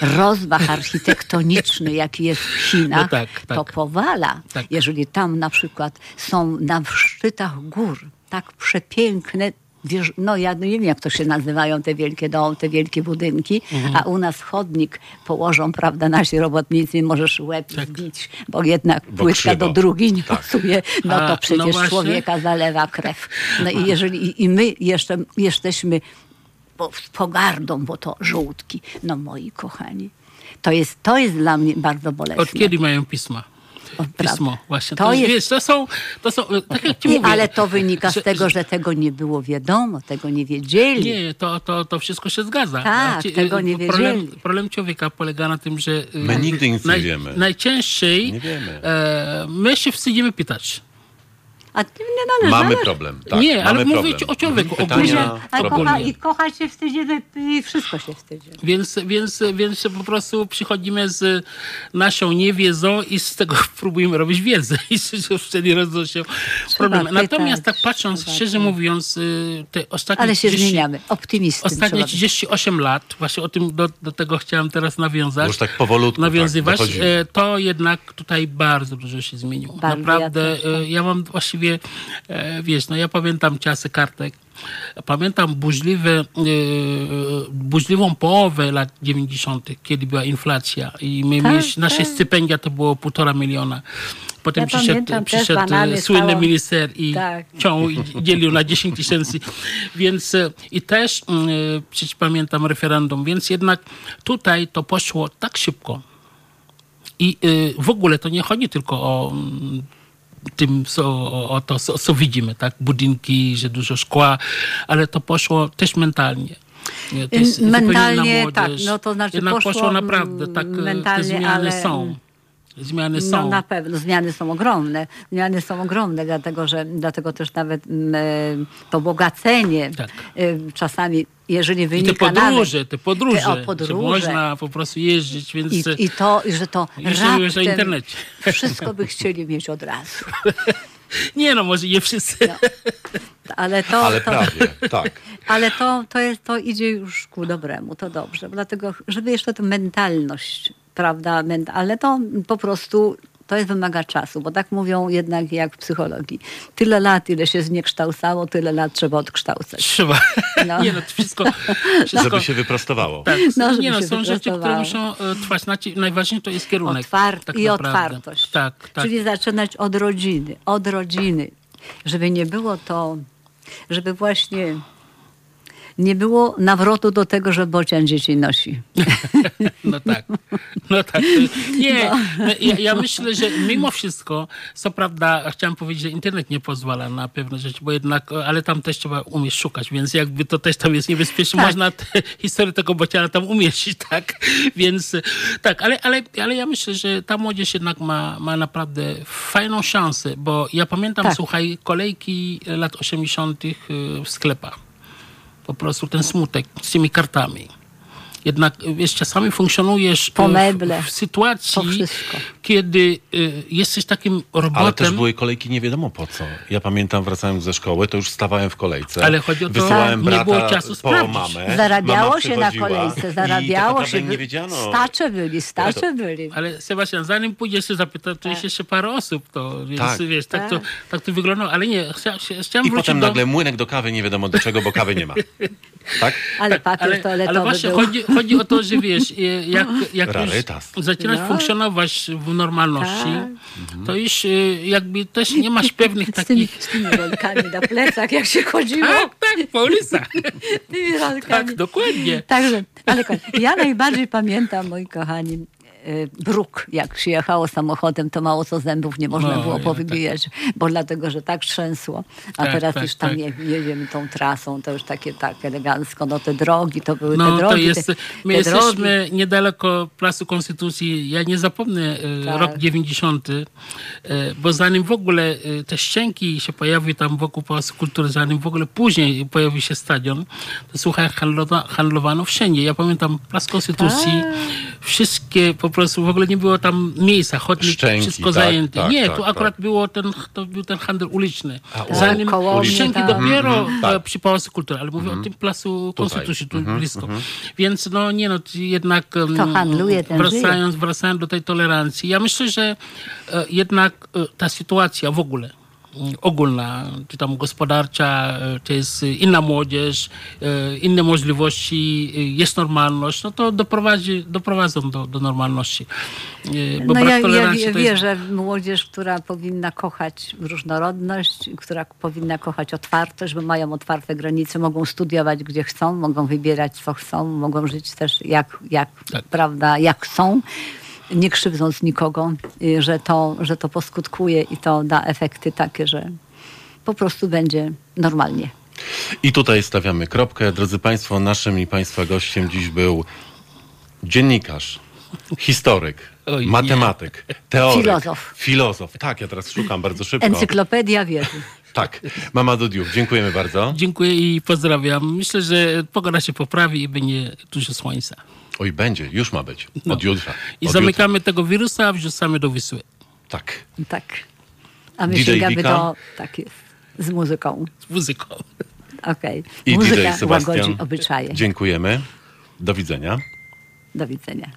[SPEAKER 2] rozmach architektoniczny, jaki jest w Chinach,
[SPEAKER 3] No tak, tak.
[SPEAKER 2] to powala.
[SPEAKER 3] Tak.
[SPEAKER 2] Jeżeli tam na przykład są na szczytach gór tak przepiękne wież- no ja nie wiem, jak to się nazywają te wielkie domy, te wielkie budynki,
[SPEAKER 3] Mhm.
[SPEAKER 2] a u nas chodnik położą, prawda, nasi robotnicy, możesz łeb zbić, bo jednak
[SPEAKER 1] Bo
[SPEAKER 2] płytka
[SPEAKER 1] krzywo.
[SPEAKER 2] do drugiej nie
[SPEAKER 1] Tak.
[SPEAKER 2] pasuje, no
[SPEAKER 3] A,
[SPEAKER 2] to
[SPEAKER 3] no
[SPEAKER 2] przecież
[SPEAKER 3] właśnie.
[SPEAKER 2] człowieka zalewa krew. No i jeżeli i, i my jeszcze jesteśmy po, z pogardą, bo to żółtki, no moi kochani, to jest, to jest dla mnie bardzo bolesne.
[SPEAKER 3] Od kiedy mają pisma? Pismo, właśnie.
[SPEAKER 2] To
[SPEAKER 3] To, jest, to są, to są, e, tak jak ci
[SPEAKER 2] I,
[SPEAKER 3] mówię.
[SPEAKER 2] ale to wynika z
[SPEAKER 3] że-
[SPEAKER 2] tego, że tego nie było wiadomo, tego nie wiedzieli.
[SPEAKER 3] Nie, to, to, to wszystko się zgadza.
[SPEAKER 2] Tak,
[SPEAKER 3] Ci-
[SPEAKER 2] tego nie
[SPEAKER 3] problem,
[SPEAKER 2] wiedzieli.
[SPEAKER 3] problem człowieka polega na tym, że... y,
[SPEAKER 1] My nigdy nic nie wiemy.
[SPEAKER 3] Najczęściej
[SPEAKER 1] Nie wiemy.
[SPEAKER 3] e, my się wstydzimy pytać.
[SPEAKER 2] A ty nie należy.
[SPEAKER 1] Mamy problem. Tak,
[SPEAKER 3] Nie, ale
[SPEAKER 1] mamy
[SPEAKER 3] mówię
[SPEAKER 1] problem.
[SPEAKER 3] o człowieku,
[SPEAKER 1] Pytania,
[SPEAKER 3] ogólnie.
[SPEAKER 2] A kocha. I kochać się wstydzimy i wszystko się wstydzi.
[SPEAKER 3] Więc, więc, więc po prostu przychodzimy z naszą niewiedzą i z tego próbujemy robić wiedzę i wtedy rodzą się problemy. Natomiast tak patrząc,
[SPEAKER 2] trzeba
[SPEAKER 3] szczerze
[SPEAKER 2] tak.
[SPEAKER 3] mówiąc, y, te ostatnie
[SPEAKER 2] Ale się
[SPEAKER 3] 30
[SPEAKER 2] zmieniamy.
[SPEAKER 3] Ostatnie
[SPEAKER 2] trzeba być.
[SPEAKER 3] 38 lat, właśnie o tym do, do tego chciałem teraz nawiązać.
[SPEAKER 1] Już tak powolutku,
[SPEAKER 3] Nawiązywać.
[SPEAKER 1] tak, dochodzimy.
[SPEAKER 3] e, to jednak tutaj bardzo dużo się zmieniło.
[SPEAKER 2] Bardzo,
[SPEAKER 3] Naprawdę,
[SPEAKER 2] ja też,
[SPEAKER 3] e, ja mam właściwie, e, wiesz, no ja pamiętam czasy kartek. Pamiętam burzliwe, e, burzliwą połowę lat 90., kiedy była inflacja i my
[SPEAKER 2] Tak,
[SPEAKER 3] mieliśmy, nasze
[SPEAKER 2] tak.
[SPEAKER 3] stypendia to było półtora miliona. Potem
[SPEAKER 2] Ja
[SPEAKER 3] przyszedł,
[SPEAKER 2] pamiętam
[SPEAKER 3] przyszedł e, słynny
[SPEAKER 2] stało-
[SPEAKER 3] minister i
[SPEAKER 2] Tak.
[SPEAKER 3] ciął i dzielił na 10 tysięcy. Więc i też przecież pamiętam referendum, więc jednak tutaj to poszło tak szybko. I w ogóle to nie chodzi tylko o mm, tym, co, o, to, co, co widzimy, tak? Budynki, że dużo szkła, ale to poszło też mentalnie. Nie,
[SPEAKER 2] Mentalnie, tak, no to znaczy
[SPEAKER 3] Jednak
[SPEAKER 2] poszło,
[SPEAKER 3] poszło naprawdę, tak,
[SPEAKER 2] mentalnie,
[SPEAKER 3] te zmiany
[SPEAKER 2] ale-
[SPEAKER 3] są. Zmiany
[SPEAKER 2] No
[SPEAKER 3] są.
[SPEAKER 2] na pewno, zmiany są ogromne. Zmiany są ogromne, dlatego że dlatego też nawet mm, e, to bogacenie
[SPEAKER 3] Tak.
[SPEAKER 2] e, czasami, jeżeli
[SPEAKER 3] I te
[SPEAKER 2] wynika
[SPEAKER 3] podróże,
[SPEAKER 2] nawet,
[SPEAKER 3] te podróże,
[SPEAKER 2] Te- o,
[SPEAKER 3] że
[SPEAKER 2] podróże.
[SPEAKER 3] można po prostu jeździć, więc...
[SPEAKER 2] I, I to, że to raptem
[SPEAKER 3] internecie.
[SPEAKER 2] wszystko by chcieli mieć od razu.
[SPEAKER 3] Nie no, może nie wszyscy.
[SPEAKER 2] No. Ale to,
[SPEAKER 1] Ale
[SPEAKER 2] to,
[SPEAKER 1] prawie, tak.
[SPEAKER 2] ale to, to, jest, to idzie już ku dobremu, to dobrze. Dlatego, żeby jeszcze tę mentalność, prawda, ale to po prostu to jest wymaga czasu, bo tak mówią jednak jak w psychologii. Tyle lat, ile się zniekształcało, tyle lat trzeba odkształcać.
[SPEAKER 3] Trzeba.
[SPEAKER 2] No.
[SPEAKER 3] Nie no, to wszystko... wszystko
[SPEAKER 1] Żeby się wyprostowało.
[SPEAKER 3] Tak,
[SPEAKER 2] No, żeby
[SPEAKER 3] nie no, są rzeczy, które muszą e, trwać. Najważniejsze to jest kierunek.
[SPEAKER 2] Otwart-
[SPEAKER 3] tak
[SPEAKER 2] I
[SPEAKER 3] naprawdę.
[SPEAKER 2] otwartość.
[SPEAKER 3] Tak, tak.
[SPEAKER 2] Czyli zaczynać od rodziny, od rodziny. Żeby nie było to, żeby właśnie nie było nawrotu do tego, że bocian dzieci nosi.
[SPEAKER 3] No tak. No tak. Nie, no, ja, ja myślę, że mimo wszystko, co prawda, chciałem powiedzieć, że internet nie pozwala na pewne rzeczy, bo jednak, ale tam też trzeba umieć szukać, więc jakby to też tam jest niebezpieczne.
[SPEAKER 2] Tak.
[SPEAKER 3] Można te, historię tego bociana tam umieścić, tak? Więc tak, ale, ale, ale ja myślę, że ta młodzież jednak ma, ma naprawdę fajną szansę, bo ja pamiętam,
[SPEAKER 2] Tak.
[SPEAKER 3] słuchaj, kolejki lat 80. w sklepach. Po prostu ten smutek z tymi kartami. Jednak, wiesz, czasami funkcjonujesz
[SPEAKER 2] Po
[SPEAKER 3] e,
[SPEAKER 2] meble,
[SPEAKER 3] w, w sytuacji,
[SPEAKER 2] po
[SPEAKER 3] kiedy y, jesteś takim robotem.
[SPEAKER 1] Ale też były kolejki nie wiadomo po co. Ja pamiętam, wracając ze szkoły, to już stawałem w kolejce.
[SPEAKER 3] Ale chodzi o to,
[SPEAKER 1] Wysyłałem
[SPEAKER 3] nie
[SPEAKER 1] brata
[SPEAKER 3] było czasu
[SPEAKER 1] po
[SPEAKER 3] sprawdzić.
[SPEAKER 1] mamę.
[SPEAKER 2] Zarabiało
[SPEAKER 1] Mama
[SPEAKER 2] się na kolejce,
[SPEAKER 1] tak
[SPEAKER 2] zarabiało się.
[SPEAKER 1] nie wiedziano.
[SPEAKER 2] Stacze byli, stacze byli.
[SPEAKER 3] Ale Sebastian, zanim pójdziesz się zapytać, to jest jeszcze parę osób, to więc
[SPEAKER 1] Tak.
[SPEAKER 3] wiesz, tak,
[SPEAKER 2] Tak.
[SPEAKER 3] To, tak to wyglądało. Ale nie, chcia, chcia, chciałem
[SPEAKER 1] I
[SPEAKER 3] wrócić
[SPEAKER 1] potem
[SPEAKER 3] do...
[SPEAKER 1] nagle młynek do kawy, nie wiadomo do czego, bo kawy nie ma. Tak?
[SPEAKER 2] Ale papier
[SPEAKER 3] ale,
[SPEAKER 2] toaletowy
[SPEAKER 3] ale właśnie
[SPEAKER 2] był.
[SPEAKER 3] chodzi, chodzi o to, że wiesz, jak, jak zaczynasz
[SPEAKER 2] No.
[SPEAKER 3] funkcjonować w normalności,
[SPEAKER 2] Tak.
[SPEAKER 3] to już e, jakby też nie masz pewnych
[SPEAKER 2] Z tymi,
[SPEAKER 3] takich...
[SPEAKER 2] z tymi rolkami na plecach, jak się chodziło.
[SPEAKER 3] Tak, tak, po ulicach.
[SPEAKER 2] Tymi rolkami.
[SPEAKER 3] Tak, dokładnie.
[SPEAKER 2] Także, ale kochani, ja najbardziej pamiętam, moi kochani, y, bruk. Jak się jechało samochodem, to mało co zębów nie można
[SPEAKER 3] No,
[SPEAKER 2] było
[SPEAKER 3] ja,
[SPEAKER 2] powybijać, bo dlatego, że tak trzęsło. A
[SPEAKER 3] Tak,
[SPEAKER 2] teraz
[SPEAKER 3] tak,
[SPEAKER 2] już tam
[SPEAKER 3] tak.
[SPEAKER 2] je, jedziemy tą trasą, to już takie tak elegancko. No te drogi, to były
[SPEAKER 3] No
[SPEAKER 2] te drogi.
[SPEAKER 3] to jest,
[SPEAKER 2] te,
[SPEAKER 3] my
[SPEAKER 2] te
[SPEAKER 3] jesteśmy niedaleko Placu Konstytucji. Ja nie zapomnę e,
[SPEAKER 2] Tak.
[SPEAKER 3] rok 90, e, bo zanim w ogóle te ścięgi się pojawiły tam wokół Pałacu Kultury, zanim w ogóle później pojawił się stadion, to słuchaj, handlowa, handlowano wszędzie. Ja pamiętam Plac Konstytucji,
[SPEAKER 2] Tak.
[SPEAKER 3] wszystkie po prostu, w ogóle nie było tam miejsca, chodnik,
[SPEAKER 1] Szczęki,
[SPEAKER 3] wszystko
[SPEAKER 1] tak,
[SPEAKER 3] zajęte.
[SPEAKER 1] tak,
[SPEAKER 3] nie,
[SPEAKER 1] tak,
[SPEAKER 3] tu akurat
[SPEAKER 1] tak.
[SPEAKER 3] było ten, to był ten handel uliczny.
[SPEAKER 1] u-
[SPEAKER 3] Zanim
[SPEAKER 2] Koło
[SPEAKER 3] ścięgi
[SPEAKER 2] tam.
[SPEAKER 3] dopiero
[SPEAKER 1] tak.
[SPEAKER 3] e, przy Pałacu Kultury, ale mówię o tym Placu. Konstytucji, tu blisko. Więc no nie no, jednak
[SPEAKER 2] Kto handluje, ten
[SPEAKER 3] wracając, wracając do tej tolerancji, ja myślę, że e, jednak e, ta sytuacja w ogóle mm, ogólna, czy tam gospodarcza, e, czy jest e, inna młodzież, e, inne możliwości, e, jest normalność, no to doprowadzi, doprowadzą do, do normalności. E, Bo
[SPEAKER 2] No
[SPEAKER 3] brak
[SPEAKER 2] ja, ja
[SPEAKER 3] tolerancji
[SPEAKER 2] wie-
[SPEAKER 3] to jest...
[SPEAKER 2] wierzę w młodzież, która powinna kochać różnorodność, która powinna kochać otwartość, bo mają otwarte granice, mogą studiować gdzie chcą, mogą wybierać co chcą, mogą żyć też jak, jak,
[SPEAKER 3] Tak.
[SPEAKER 2] prawda, jak chcą, nie krzywdząc nikogo, y, że to, że to poskutkuje i to da efekty takie, że po prostu będzie normalnie.
[SPEAKER 1] I tutaj stawiamy kropkę. Drodzy Państwo, naszym i Państwa gościem dziś był dziennikarz, historyk,
[SPEAKER 3] Oj, nie.
[SPEAKER 1] matematyk, teoryk,
[SPEAKER 2] Filozof.
[SPEAKER 1] Filozof. Tak, ja teraz szukam bardzo szybko.
[SPEAKER 2] Encyklopedia wiedzy.
[SPEAKER 1] Tak. Mama Dudiuk, dziękujemy bardzo.
[SPEAKER 3] Dziękuję i pozdrawiam. Myślę, że pogoda się poprawi i będzie dużo słońca.
[SPEAKER 1] Oj, będzie, już ma być. Od jutra.
[SPEAKER 3] No. I
[SPEAKER 1] Od
[SPEAKER 3] zamykamy tego wirusa, a wrzucamy do Wisły.
[SPEAKER 1] Jutra. Tak.
[SPEAKER 2] Tak. A my
[SPEAKER 1] DJ
[SPEAKER 2] sięgamy
[SPEAKER 1] Wika?
[SPEAKER 2] do... Tak jest. Z muzyką.
[SPEAKER 3] Z muzyką.
[SPEAKER 2] Okej.
[SPEAKER 1] I
[SPEAKER 2] Muzyka
[SPEAKER 1] DJ Sebastian.
[SPEAKER 2] łagodzi obyczaje.
[SPEAKER 1] Dziękujemy. Do widzenia.
[SPEAKER 2] Do widzenia.